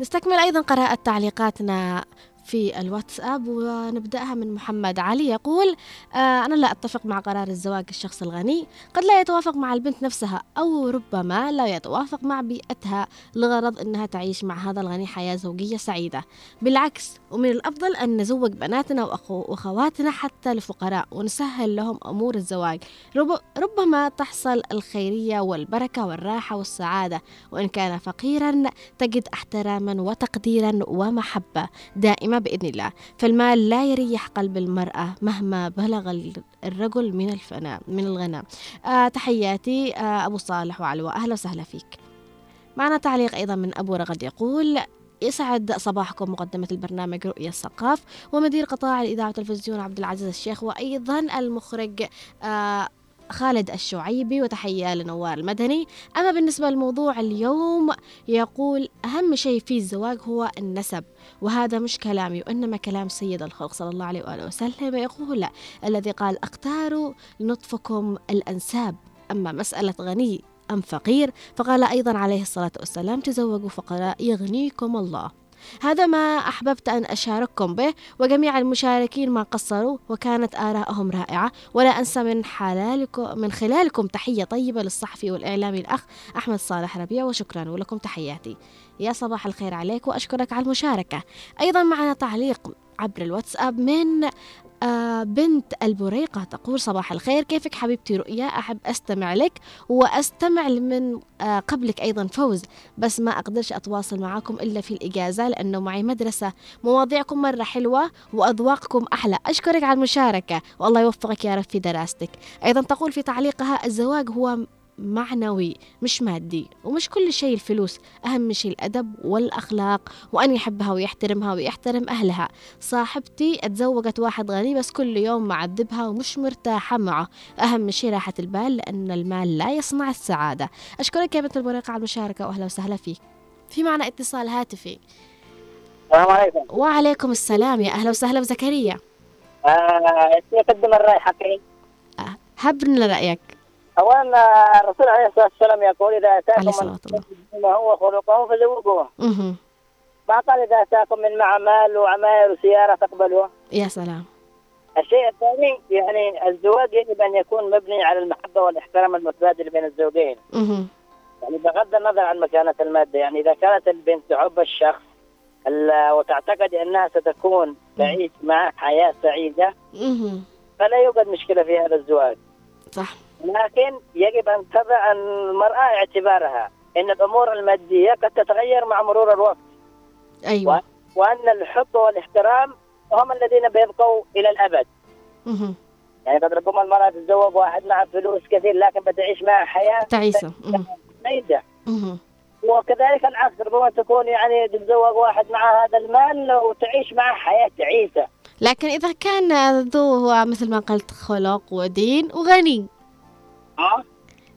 نستكمل أيضا قراءة تعليقاتنا في الواتساب ونبدأها من محمد علي يقول آه أنا لا أتفق مع قرار الزواج الشخص الغني. قد لا يتوافق مع البنت نفسها أو ربما لا يتوافق مع بيئتها لغرض أنها تعيش مع هذا الغني حياة زوجية سعيدة. بالعكس ومن الأفضل أن نزوج بناتنا وأخو- وأخواتنا حتى الفقراء ونسهل لهم أمور الزواج. رب ربما تحصل الخيرية والبركة والراحة والسعادة وإن كان فقيرا تجد احتراما وتقديرا ومحبة. بإذن الله. فالمال لا يريح قلب المرأة مهما بلغ ال- الرجل من الفناء من الغنى آه تحياتي آه أبو صالح وعلوى أهلا وسهلا فيك. معنا تعليق أيضا من أبو رغد يقول يسعد صباحكم مقدمة البرنامج رؤية الثقاف ومدير قطاع الإذاعة والتلفزيون عبد العزيز الشيخ وأيضا المخرج آه خالد الشعيبي وتحية لنوار المدني أما بالنسبة لموضوع اليوم يقول أهم شيء في الزواج هو النسب وهذا مش كلامي وإنما كلام سيد الخلق صلى الله عليه وآله وسلم. يقول الذي قال اختاروا لنطفكم الأنساب أما مسألة غني أم فقير فقال أيضا عليه الصلاة والسلام تزوجوا فقراء يغنيكم الله. هذا ما أحببت أن أشارككم به وجميع المشاركين ما قصروا وكانت آراءهم رائعة. ولا أنسى من حلالكم من خلالكم تحية طيبة للصحفي والإعلامي الأخ أحمد صالح ربيع وشكرا ولكم تحياتي. يا صباح الخير عليك وأشكرك على المشاركة. أيضا معنا تعليق عبر الواتساب من آه بنت البريقة تقول صباح الخير كيفك حبيبتي؟ رؤيا أحب أستمع لك وأستمع من آه قبلك أيضا فوز بس ما أقدرش أتواصل معاكم إلا في الإجازة لأنه معي مدرسة. مواضيعكم مرة حلوة وأذواقكم أحلى. أشكرك على المشاركة والله يوفقك يا رب في دراستك. أيضا تقول في تعليقها الزواج هو معنوي مش مادي ومش كل شيء الفلوس. أهم شيء الأدب والأخلاق وأن يحبها ويحترمها ويحترم أهلها. صاحبتي اتزوجت واحد غني بس كل يوم معذبها ومش مرتاحة معه. أهم شيء راحة البال لأن المال لا يصنع السعادة. أشكرك يا بنت البريقة على المشاركة وأهلا وسهلا فيك. في معنا اتصال هاتفي. السلام عليكم. وعليكم السلام يا أهلا وسهلا بزكريا. آه يقدم الرأي حقي آه، هبنا رأيك. أولا الرسول عليه الصلاة والسلام يقول إذا عليه أتاكم الصلاة والسلام. من ما هو خلقه فزوجوه. ما قال إذا أتاكم من معمل وعماير وسيارة تقبلوه يا سلام. الشيء الثاني يعني الزواج يجب أن يكون مبني على المحبة والإحترام المتبادل بين الزوجين. يعني بغض النظر عن مكانة المادة يعني إذا كانت البنت تحب الشخص ال- وتعتقد أنها ستكون تعيش معه حياة سعيدة مهم. فلا يوجد مشكلة في هذا الزواج. صح. لكن يجب أن تضع المرأة اعتبارها. أن الأمور المادية قد تتغير مع مرور الوقت. أيوة. وأن الحب والاحترام هم الذين بيبقوا إلى الأبد. مهم. يعني قد ربما المرأة تتزوج واحد معه فلوس كثير لكن بتعيش معه حياة تعيسة. مهم. وكذلك العكس ربما تكون يعني تتزوج واحد مع هذا المال وتعيش معه حياة تعيسة. لكن إذا كان ذو مثل ما قلت خلق ودين وغني. ها؟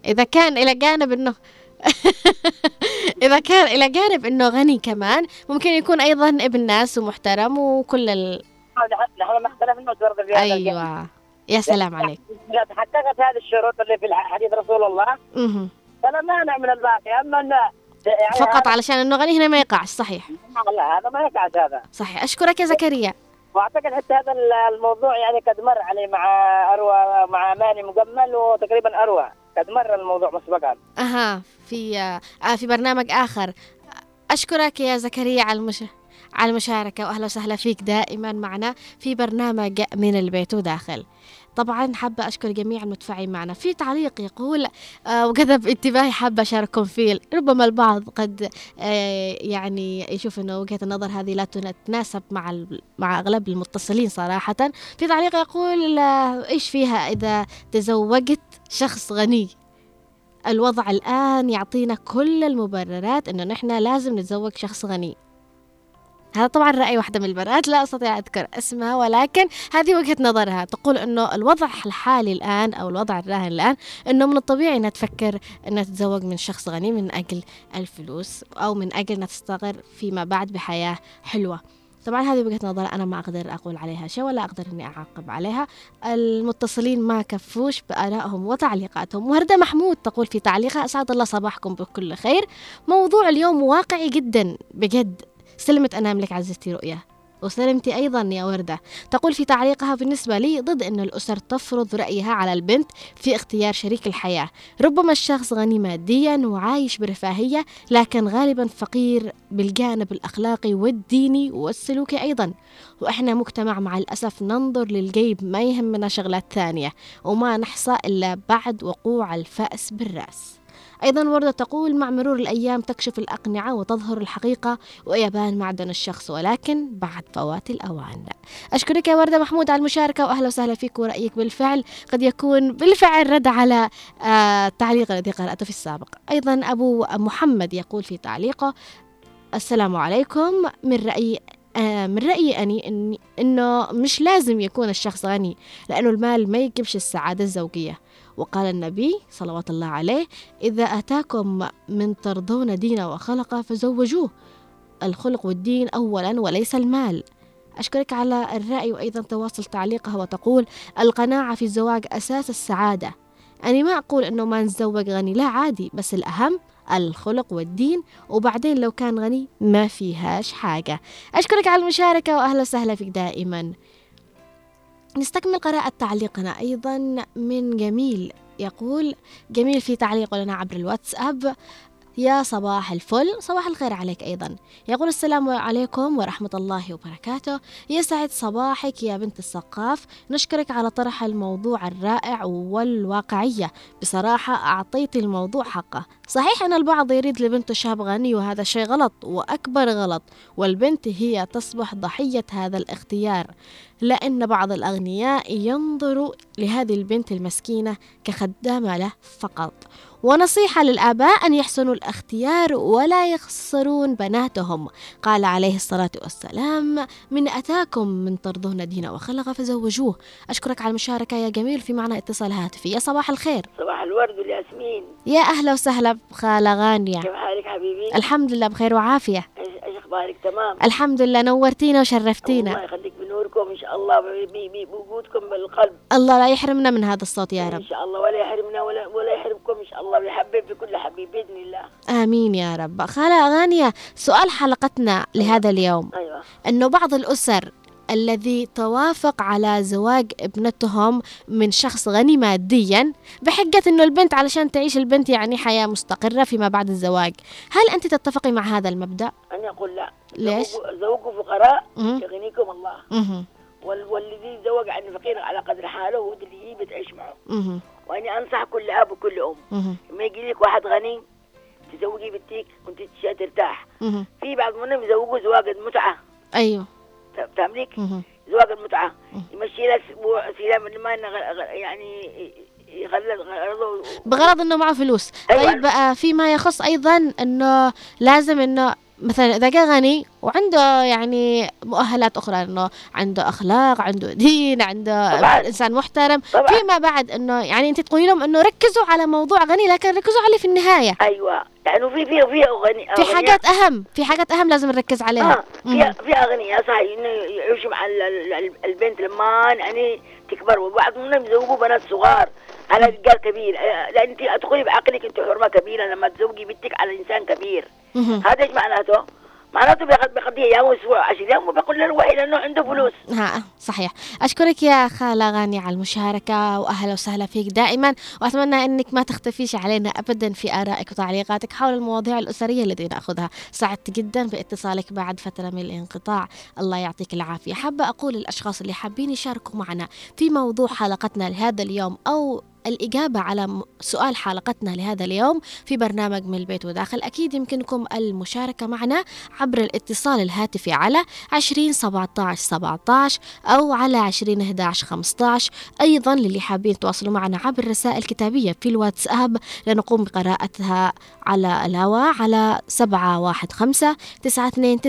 إذا كان إلى جانب إنه إذا كان إلى جانب إنه غني كمان ممكن يكون أيضا ابن ناس ومحترم وكل ال... في هذا الجانب. أيوة يا سلام عليك إذا تحققت هذه الشروط اللي في حديث رسول الله. فلا مانع من الباقي أما إنه يعني فقط علشان إنه غني هنا ما يقعش صحيح هذا- لا هذا ما يقعد هذا صحيح أشكرك يا زكريا وأعتقد حتى هذا الموضوع يعني قد مر عليه مع أروى مع ماني مجمل وتقريبا أروى. قد مر الموضوع مسبقا. أها في آه في برنامج آخر. أشكرك يا زكريا على المش... على المشاركة وأهلا وسهلا فيك دائما معنا في برنامج من البيت وداخل. طبعا حابة أشكر جميع المتفاعلين معنا. في تعليق يقول آه وجذب انتباهي حابة أشارككم فيه. ربما البعض قد آه يعني يشوف أنه وجهة النظر هذه لا تتناسب مع مع أغلب المتصلين صراحة. في تعليق يقول آه، إيش فيها إذا تزوجت شخص غني؟ الوضع الآن يعطينا كل المبررات إنه نحن لازم نتزوج شخص غني. هذا طبعا رأي واحدة من البنات لا أستطيع أذكر اسمها ولكن هذه وجهة نظرها. تقول أنه الوضع الحالي الآن أو الوضع الراهن الآن أنه من الطبيعي أنها تفكر أنها تتزوج من شخص غني من أجل الفلوس أو من أجل أنها تستقر فيما بعد بحياة حلوة. طبعا هذه وجهة نظر أنا ما أقدر أقول عليها شيء ولا أقدر إني أعاقب عليها. المتصلين ما كفوش بآرائهم وتعليقاتهم. وردة محمود تقول في تعليقها أسعد الله صباحكم بكل خير. موضوع اليوم واقعي جدا بجد. سلمت أنام لك عزيزتي رؤية. وسلمتي أيضا يا وردة. تقول في تعليقها بالنسبة لي ضد أن الأسر تفرض رأيها على البنت في اختيار شريك الحياة. ربما الشخص غني ماديا وعايش برفاهية لكن غالبا فقير بالجانب الأخلاقي والديني والسلوكي أيضا. وإحنا مجتمع مع الأسف ننظر للجيب ما يهمنا شغلات ثانية وما نحصى إلا بعد وقوع الفأس بالرأس. أيضا وردة تقول مع مرور الأيام تكشف الأقنعة وتظهر الحقيقة ويبان معدن الشخص ولكن بعد فوات الأوان. أشكرك يا وردة محمود على المشاركة وأهلا وسهلا فيك ورأيك بالفعل. قد يكون بالفعل رد على آه التعليق الذي قرأته في السابق. أيضا أبو محمد يقول في تعليقه السلام عليكم. من رأيي آه من رأيي أني إن إنه مش لازم يكون الشخص غني لأنه المال ما يجيبش السعادة الزوجية. وقال النبي صلوات الله عليه إذا أتاكم من ترضون دينه وخلقه فزوجوه. الخلق والدين أولا وليس المال. أشكرك على الرأي وأيضا تواصل تعليقها وتقول القناعة في الزواج أساس السعادة. أنا ما أقول أنه ما نتزوج غني لا عادي بس الأهم الخلق والدين وبعدين لو كان غني ما فيهاش حاجة. أشكرك على المشاركة وأهلا وسهلا فيك دائما. نستكمل قراءة تعليقنا أيضا من جميل. يقول جميل في تعليق لنا عبر الواتساب. يا صباح الفل صباح الخير عليك أيضا. يقول السلام عليكم ورحمة الله وبركاته. يسعد صباحك يا بنت الثقاف نشكرك على طرح الموضوع الرائع والواقعية. بصراحة أعطيت الموضوع حقه. صحيح أن البعض يريد لبنته شاب غني وهذا شيء غلط وأكبر غلط والبنت هي تصبح ضحية هذا الاختيار لأن بعض الأغنياء ينظروا لهذه البنت المسكينة كخدامة له فقط. ونصيحة للآباء أن يحسنوا الاختيار ولا يخسرون بناتهم. قال عليه الصلاة والسلام من أتاكم من ترضون دينه وخلق فزوجوه. أشكرك على المشاركة يا جميل في معنا اتصال هاتفي. يا صباح الخير. صباح الورد والياسمين يا أهلا وسهلا بخالة غانية كيف حالك حبيبي؟ الحمد لله بخير وعافية. إيش أخبارك؟ تمام؟ الحمد لله نورتينا الله وشرفتينا يخليك بنوركم إن شاء الله بوجودكم بالقلب. الله لا يحرمنا من هذا الصوت يا إن رب شاء الله ولا يحرمنا ولا ولا يحرمكم إن شاء الله ويحبب كل حبيب بإذن الله. آمين يا رب. خالة غانية سؤال حلقتنا لهذا اليوم. أيوه. أنه بعض الأسر الذي توافق على زواج ابنتهم من شخص غني ماديا بحجة أنه البنت علشان تعيش البنت يعني حياة مستقرة فيما بعد الزواج. هل أنت تتفقي مع هذا المبدأ؟ أنا أقول لا. ليش؟ زوجوا- فقراء. يغنيكم الله والذي يتزوج عن فقير على قدر حاله هو اللي يجي بتعيش معه مه. وأنا أنصح كل أب وكل أم. لما يجي لك واحد غني تزوجي بنتك وأنت ترتاح. في بعض منهم يزوجوا زواج المتعة فاهملك؟ مه. زواج المتعة يمشي لها أسبوع سلام ما يعني بغرض أنه معه فلوس أيوة. طيب بقى فيما يخص أيضا أنه لازم أنه مثلا إذا كان غني وعنده يعني مؤهلات أخرى إنه عنده أخلاق عنده دين عنده طبعاً. إنسان محترم طبعاً. فيما بعد إنه يعني أنت تقولي لهم إنه ركزوا على موضوع غني لكن ركزوا عليه في النهاية. أيوه. لأنه في في في اغني في حاجات أهم في حاجات أهم لازم نركز عليها. آه في في اغنياء صح إنه يعيشوا مع ال- ال- ال- البنت لما يعني تكبر وبعض منهم يزوجوا بنات صغار. على رجال كبير. لأن أنت أدخلي بعقلك أنت حرمة كبيرة. لما تزوجي بنتك على إنسان كبير. هذا إيش معناته؟ معناته بيقضي بيقضي أيام وأسبوع عشر أيام وبيقول للوحي لأنه عنده فلوس. ها صحيح. أشكرك يا خالة غاني على المشاركة وأهلا وسهلا فيك دائما. وأتمنى أنك ما تختفيش علينا أبدا في آرائك وتعليقاتك حول المواضيع الأسرية التي نأخذها. سعدت جدا باتصالك بعد فترة من الانقطاع. الله يعطيك العافية. حابة أقول للأشخاص اللي حابين يشاركوا معنا في موضوع حلقتنا لهذا اليوم أو الإجابة على سؤال حلقتنا لهذا اليوم في برنامج من البيت وداخل. أكيد يمكنكم المشاركة معنا عبر الاتصال الهاتفي على 20 17 17 أو على 20 11 15 أيضا للي حابين يتواصلوا معنا عبر رسائل كتابية في الواتساب لنقوم بقراءتها على الهواء على 715 929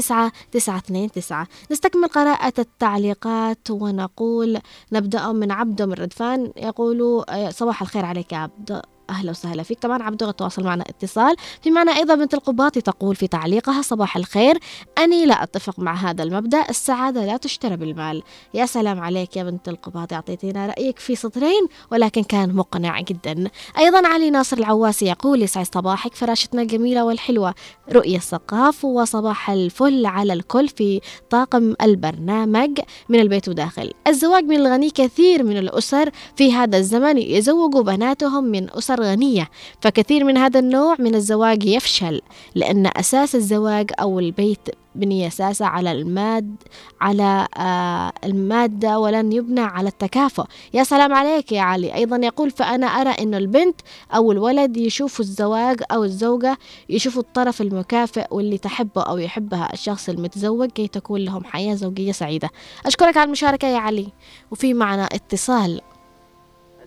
929 نستكمل قراءة التعليقات ونقول نبدأ من عبده من ردفان يقول آه، صباح الخير عليك يا عبد. أهلا وسهلا فيك. طبعا عبده تواصل معنا اتصال. في معنى أيضا بنت القباطي تقول في تعليقها صباح الخير أني لا أتفق مع هذا المبدأ السعادة لا تشترى بالمال. يا سلام عليك يا بنت القباطي أعطيتينا رأيك في سطرين ولكن كان مقنع جدا. أيضا علي ناصر العواسي يقول يسعد صباحك فراشتنا الجميلة والحلوة. رؤية الثقاف وصباح الفل على الكل في طاقم البرنامج من البيت وداخل. الزواج من الغني كثير من الأسر في هذا الزمن يزوجوا بناتهم من أسر غنية فكثير من هذا النوع من الزواج يفشل لأن أساس الزواج أو البيت بني أساسه على الماد على آه المادة ولن يبنى على التكافؤ. يا سلام عليك يا علي. أيضا يقول فأنا أرى أن البنت أو الولد يشوفوا الزواج أو الزوجة يشوفوا الطرف المكافئ واللي تحبه أو يحبها الشخص المتزوج كي تكون لهم حياة زوجية سعيدة. أشكرك على المشاركة يا علي. وفي معنا اتصال.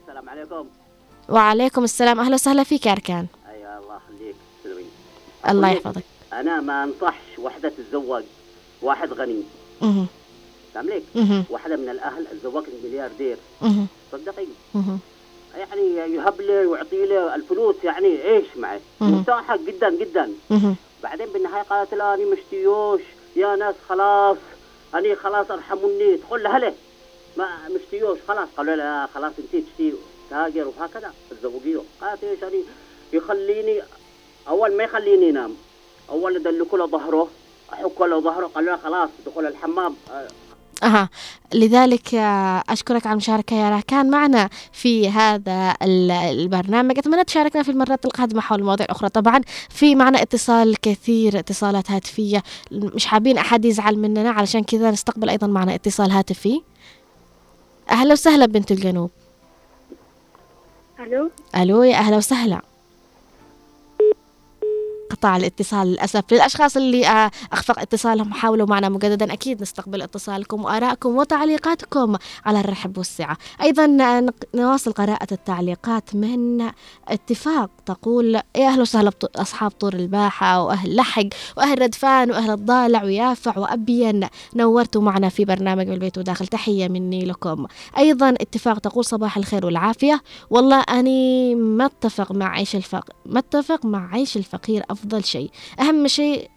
السلام عليكم. وعليكم السلام. أهلا وسهلا فيك يا أركان. اي الله يخليك. الله يحفظك. أنا ما أنصحش وحدة تتزوج واحد غني. فاهم ليك مهم. واحدة من الأهل تزوجت ملياردير. صدقيني. يعني يهب لي ويعطي لي الفلوس يعني إيش معي؟ مهم. متاحة جدا جدا. بعدين بالنهاية قالت لا أنا مشتيوش يا ناس خلاص. اني خلاص أرحموني. تقول لها ليه؟ ما مشتيوش خلاص. قالوا لها خلاص انت تشتي تاجر وهكذا تزوجيه قالت إيش اني يخليني أول ما يخليني ينام أول ادلكوا له ظهره أحك له ظهره قالوا لها خلاص دخل الحمام. أها. لذلك آه، أشكرك على المشاركة يا راكان. معنا في هذا ال- البرنامج. أتمنى تشاركنا في المرات القادمة حول مواضيع أخرى. طبعا في معنا اتصال كثير اتصالات هاتفية. مش حابين أحد يزعل مننا علشان كذا نستقبل أيضا معنا اتصال هاتفي. أهلا وسهلا بنت الجنوب. ألو؟ ألو يا أهلا وسهلا. قطع الاتصال للأسف. للأشخاص اللي آه، أخفق اتصالهم حاولوا معنا مجددا أكيد نستقبل اتصالكم وآرائكم وتعليقاتكم على الرحب والسعة. أيضا آه، نواصل قراءة التعليقات من اتفاق تقول يا أهلا وسهلا أصحاب طور الباحة وأهل لحق وأهل ردفان وأهل الضالع ويافع وأبين. نورتوا معنا في برنامج من البيت وداخل. تحية مني لكم. أيضا اتفاق تقول صباح الخير والعافية. والله أني ما أتفق مع عيش الفقر ما أتفق مع عيش الفقير. أفضل شيء. أهم شيء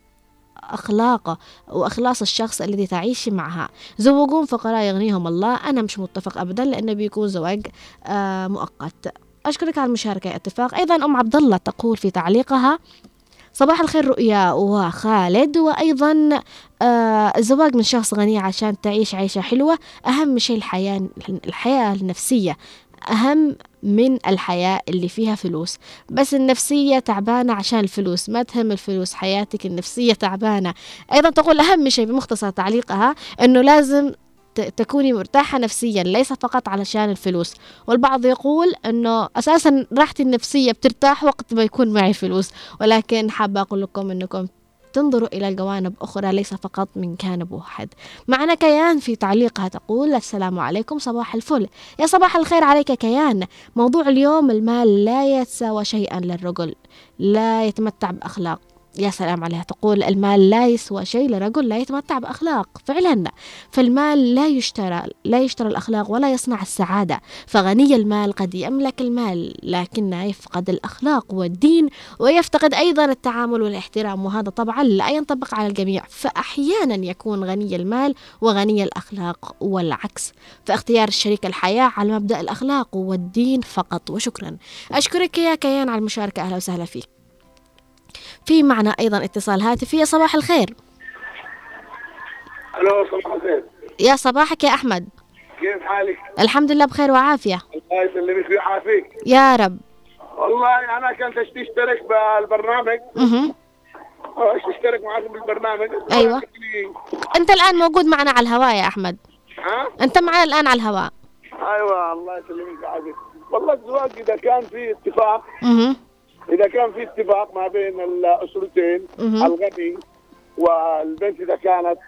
أخلاقه وإخلاص الشخص الذي تعيشي معها. زوجون فقراء يغنيهم الله. أنا مش متفق أبدا لأنه بيكون زواج آه مؤقت. أشكرك على المشاركة يا اتفاق. أيضا أم عبد الله تقول في تعليقها صباح الخير رؤيا وخالد. وأيضا آه الزواج من شخص غني عشان تعيش عيشة حلوة. أهم شيء الحياة الحياة النفسية. أهم من الحياة اللي فيها فلوس. بس النفسية تعبانة عشان الفلوس ما تهم الفلوس حياتك النفسية تعبانة. أيضا تقول أهم شيء بمختصر تعليقها أنه لازم تكوني مرتاحة نفسيا ليس فقط علشان الفلوس. والبعض يقول أنه أساسا راحتي النفسية بترتاح وقت ما يكون معي فلوس. ولكن حابة أقول لكم أنكم تنظروا إلى الجوانب أخرى ليس فقط من جانب واحد. معنا كيان في تعليقها تقول السلام عليكم صباح الفل. يا صباح الخير عليك كيان. موضوع اليوم المال لا يتساوى شيئا للرجل لا يتمتع بأخلاق. يا سلام عليها تقول المال لا يسوى شيء لرجل لا يتمتع بأخلاق. فعلا فالمال لا يشترى لا يشترى الأخلاق ولا يصنع السعادة. فغني المال قد يملك المال لكنه يفقد الأخلاق والدين ويفتقد أيضا التعامل والاحترام. وهذا طبعا لا ينطبق على الجميع. فأحيانا يكون غني المال وغني الأخلاق والعكس. فاختيار الشريك الحياة على مبدأ الأخلاق والدين فقط. وشكرا. أشكرك يا كيان على المشاركة. أهلا وسهلا فيك. في معنا أيضا اتصال. هاتفي يا صباح الخير. ألو صباح الخير. يا صباحك يا أحمد. كيف حالك؟ الحمد لله بخير وعافية. الله يسلمك ويعافيك يا رب. والله أنا كنت أشترك بالبرنامج. مه. أشترك معكم بالبرنامج. أيوة. أنت الآن موجود معنا على الهواء يا أحمد. ها؟ أنت معنا الآن على الهواء. أيوه الله يسلمك ويعافيك والله الزواج إذا كان في اتفاق مه. إذا كان في اتفاق ما بين الأسرتين. الغني والبنت إذا كانت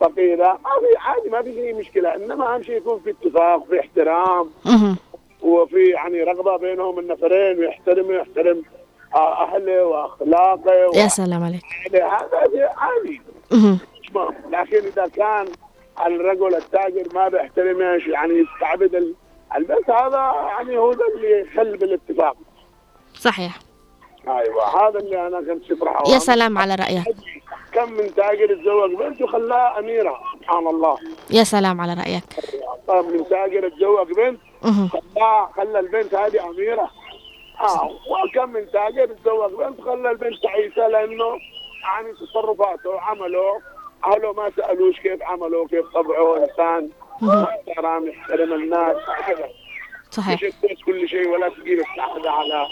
فقيرة ما في عادي ما في اي مشكلة. إنما أهم شيء يكون في اتفاق في احترام. وفي يعني رغبة بينهم النفرين ويحترم ويحترم أهله وأخلاقه يا سلام عليك. هذا عادي. لكن إذا كان الرجل التاجر ما بيحترمش يعني يستعبد ال- البنت هذا يعني هو ده اللي يخل بالاتفاق. صحيح. أيوه هذا اللي أنا كنت شطرحه يا سلام على رأيك. كم من تاجر تزوج بنت وخلاها أميرة سبحان الله. يا سلام على رأيك. طيب من تاجر تزوج بنت. خلاها خلى البنت هذه أميرة. آه وكم من تاجر تزوج بنت خلى البنت تعيسة لأنه يعني تصرفاته وعمله أهله ما سألوش كيف عمله كيف طبعه انسان محترم يحترم الناس صحيح. مش كل شيء ولا تجيب السعادة على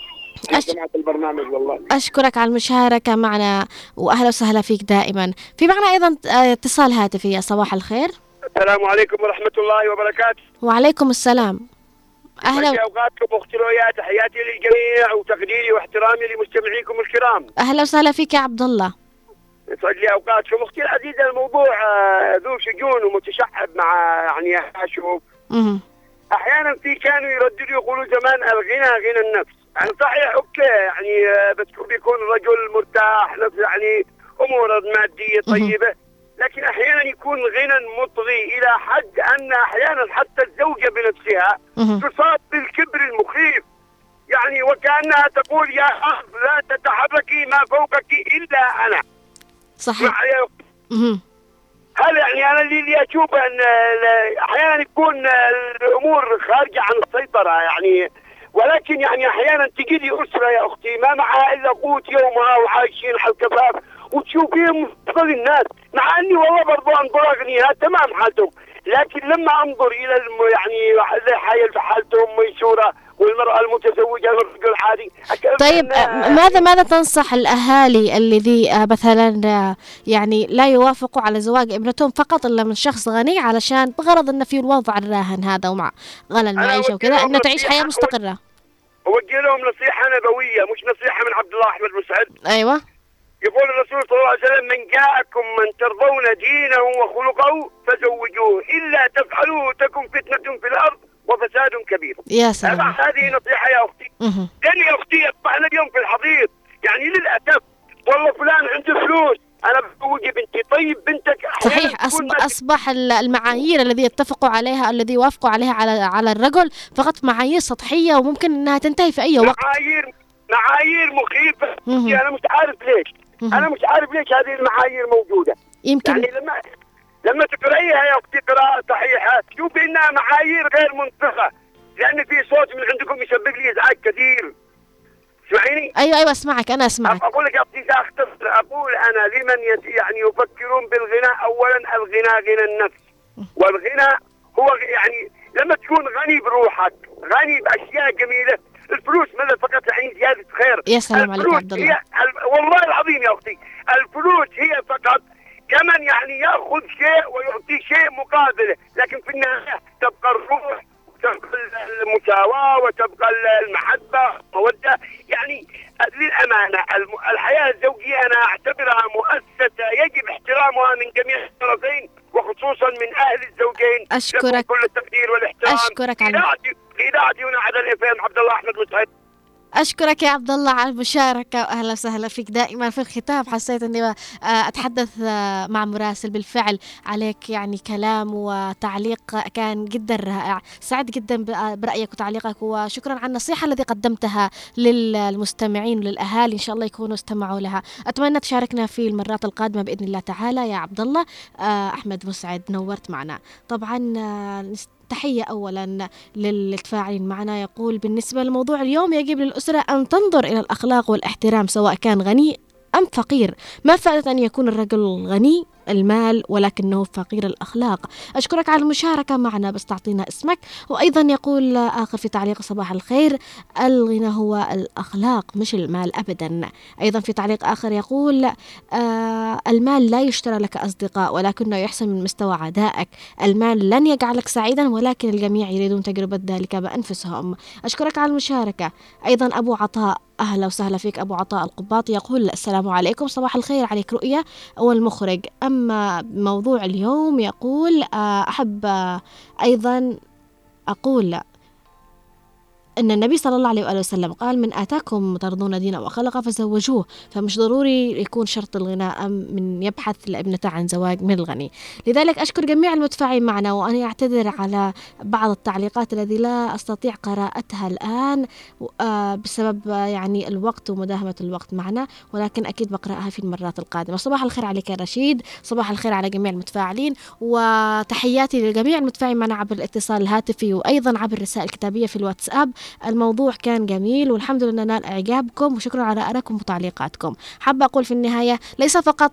سمعت البرنامج والله. أشكرك على المشاركة معنا وأهلا وسهلا فيك دائما. في معنا أيضا آه، اتصال هاتفي يا صباح الخير. السلام عليكم ورحمة الله وبركاته. وعليكم السلام. أهلا أوقاتكم أختي رؤيا تحياتي للجميع وتقديري واحترامي لمستمعيكم الكرام. أهلا وسهلا فيك يا عبد الله. يسعد لي أوقاتكم. أختي العزيزة الموضوع آه، ذو شجون ومتشعب مع يعني أشوف مه. أحيانا في كانوا يرددوا يقولوا زمان الغنى غنى النفس. يعني صحيح أوكي. يعني آه، بس بيكون الرجل مرتاح يعني أمور مادية طيبة. لكن أحيانا يكون غنى مطغي إلى حد أن أحيانا حتى الزوجة بنفسها. تصاب بالكبر المخيف. يعني وكأنها تقول يا أرض لا تتحركي ما فوقك إلا أنا. صحيح. هل يعني أنا اللي أشوف أن ال- أحيانا يكون الأمور خارجة عن السيطرة يعني ولكن يعني أحيانا تجي لي أسرة يا أختي ما معها إلا قوت يومها وعايشين على الكفاف وتشوفيهم افضل الناس مع إني والله برضو أنظر أغنياء تمام حالتهم لكن لما أنظر إلى الم يعني حالتهم ميسورة والمرأة المتزوجة والرجل العادي طيب ماذا ماذا تنصح الأهالي الذي مثلا يعني لا يوافقوا على زواج ابنتهم فقط إلا من شخص غني علشان بغرض أنه في الوضع الراهن هذا ومع غلا المعيشة وكذا أنه تعيش حياة مستقرة؟ أوجه لهم نصيحة نبوية مش نصيحة من عبد الله أحمد مسعد أيوة. يقول الرسول صلى الله عليه وسلم من جاءكم من ترضون دينه وخلقه فزوجوه إلا تفعلوه تكن فتنة في الأرض وفساد كبير. يا سلام. هذه نصيحة يا أختي. لأن يا أختي أصبحنا اليوم في الحضيض. يعني للأسف والله فلان عنده فلوس. أنا بزوجي بنتي. طيب بنتك صحيح أصب- أصبح ال- المعايير الذي يتفقوا عليها الذي يوافقوا عليها على على الرجل فقط معايير سطحية وممكن أنها تنتهي في أي وقت. معايير معايير مخيفة. أنا مش عارف ليش. أنا مش عارف ليش هذه المعايير موجودة. يمكن يعني لما لما تقرأيها يا أختي قراءة صحيحة تشوفي إنها معايير غير منطقة. لأن في صوت من عندكم يسبب لي إزعاج كثير. اسمعيني أيوة أيوة أسمعك أنا أسمعك. أقول لك يا أختي ساختصر أقول أنا لمن يت يعني يفكرون بالغنى. اولا الغنى غنى النفس. والغنى هو يعني لما تكون غني بروحك غني بأشياء جميلة الفلوس ماذا فقط؟ يعني زياده خير. يا سلام عليك عبد الله. هي والله العظيم يا أختي الفلوس هي فقط كمن يعني ياخذ شيء ويعطي شيء مقابله لكن في النهاية تبقى الروح وتبقى المساواة وتبقى المحبة والمودة. يعني للأمانة الحياة الزوجية أنا أعتبرها مؤسسة يجب احترامها من جميع الطرفين وخصوصا من أهل الزوجين. أشكرك. لكم كل التقدير والإحترام. أشكرك على- اذاعتي إذاعتي هنا على الإف عبد الله أحمد مسعد أشكرك يا عبد الله على المشاركة واهلا وسهلا فيك دائما في الختام. حسيت إني آه، أتحدث آه، مع مراسل بالفعل عليك يعني كلام وتعليق كان جدا رائع. سعد جدا ب- برأيك وتعليقك وشكرا على النصيحة التي قدمتها للمستمعين وللأهالي. إن شاء الله يكونوا استمعوا لها. أتمنى تشاركنا في المرات القادمة بإذن الله تعالى. يا عبد الله آه، أحمد مسعد نورت معنا. طبعا آه، تحية أولا للتفاعلين معنا يقول بالنسبة لموضوع اليوم يجب للأسرة أن تنظر إلى الأخلاق والاحترام سواء كان غني أم فقير. ما فائدة أن يكون الرجل غني المال ولكنه فقير الأخلاق. أشكرك على المشاركة معنا بس تعطينا اسمك. وأيضا يقول آخر في تعليق صباح الخير. الغنى هو الأخلاق مش المال أبدا. أيضا في تعليق آخر يقول آه المال لا يشترى لك أصدقاء ولكنه يحسن من مستوى عدائك. المال لن يجعلك سعيدا ولكن الجميع يريدون تجربة ذلك بأنفسهم. أشكرك على المشاركة. أيضا أبو عطاء أهلا وسهلا فيك أبو عطاء القباط يقول السلام عليكم صباح الخير. عليك رؤية والمخرج. أما موضوع اليوم يقول آه، أحب آه، أيضا أقول أن النبي صلى الله عليه وآله وسلم قال من آتاكم ترضون دينه وخلقه فزوجوه فمش ضروري يكون شرط الغناء من يبحث لابنته عن زواج من الغني. لذلك أشكر جميع المتفاعلين معنا وأنا أعتذر على بعض التعليقات التي لا أستطيع قراءتها الآن آه، بسبب آه، يعني الوقت ومداهمة الوقت معنا ولكن أكيد بقرأها في المرات القادمة. صباح الخير عليك يا رشيد صباح الخير على جميع المتفاعلين وتحياتي للجميع المتفاعلين معنا عبر الاتصال الهاتفي وأيضا عبر الرسائل الكتابية في الواتساب. الموضوع كان جميل والحمد لله نال إعجابكم وشكرا على آرائكم وتعليقاتكم. حابة أقول في النهاية ليس فقط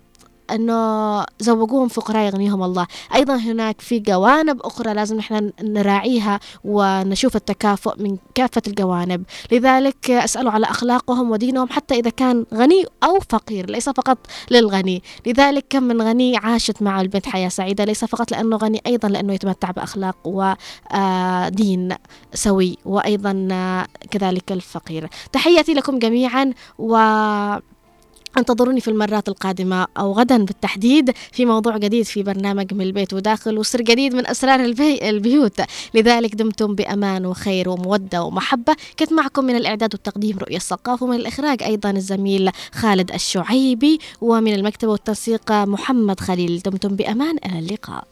إنه زوجوهم فقراء يغنيهم الله. أيضا هناك في جوانب أخرى لازم إحنا نراعيها ونشوف التكافؤ من كافة الجوانب. لذلك اسالوا على أخلاقهم ودينهم حتى إذا كان غني أو فقير ليس فقط للغني. لذلك كم من غني عاشت مع البنت حياة سعيدة ليس فقط لأنه غني أيضا لأنه يتمتع بأخلاق ودين سوي وأيضا آه، كذلك الفقير. تحياتي لكم جميعا و انتظروني في المرات القادمة أو غدا بالتحديد في موضوع جديد في برنامج من البيت وداخل وسر جديد من أسرار البي البيوت. لذلك دمتم بأمان وخير ومودة ومحبة. كنت معكم من الإعداد والتقديم رؤية الثقاف ومن الإخراج أيضا الزميل خالد الشعيبي. ومن المكتبة والتنسيق محمد خليل. دمتم بأمان. إلى اللقاء.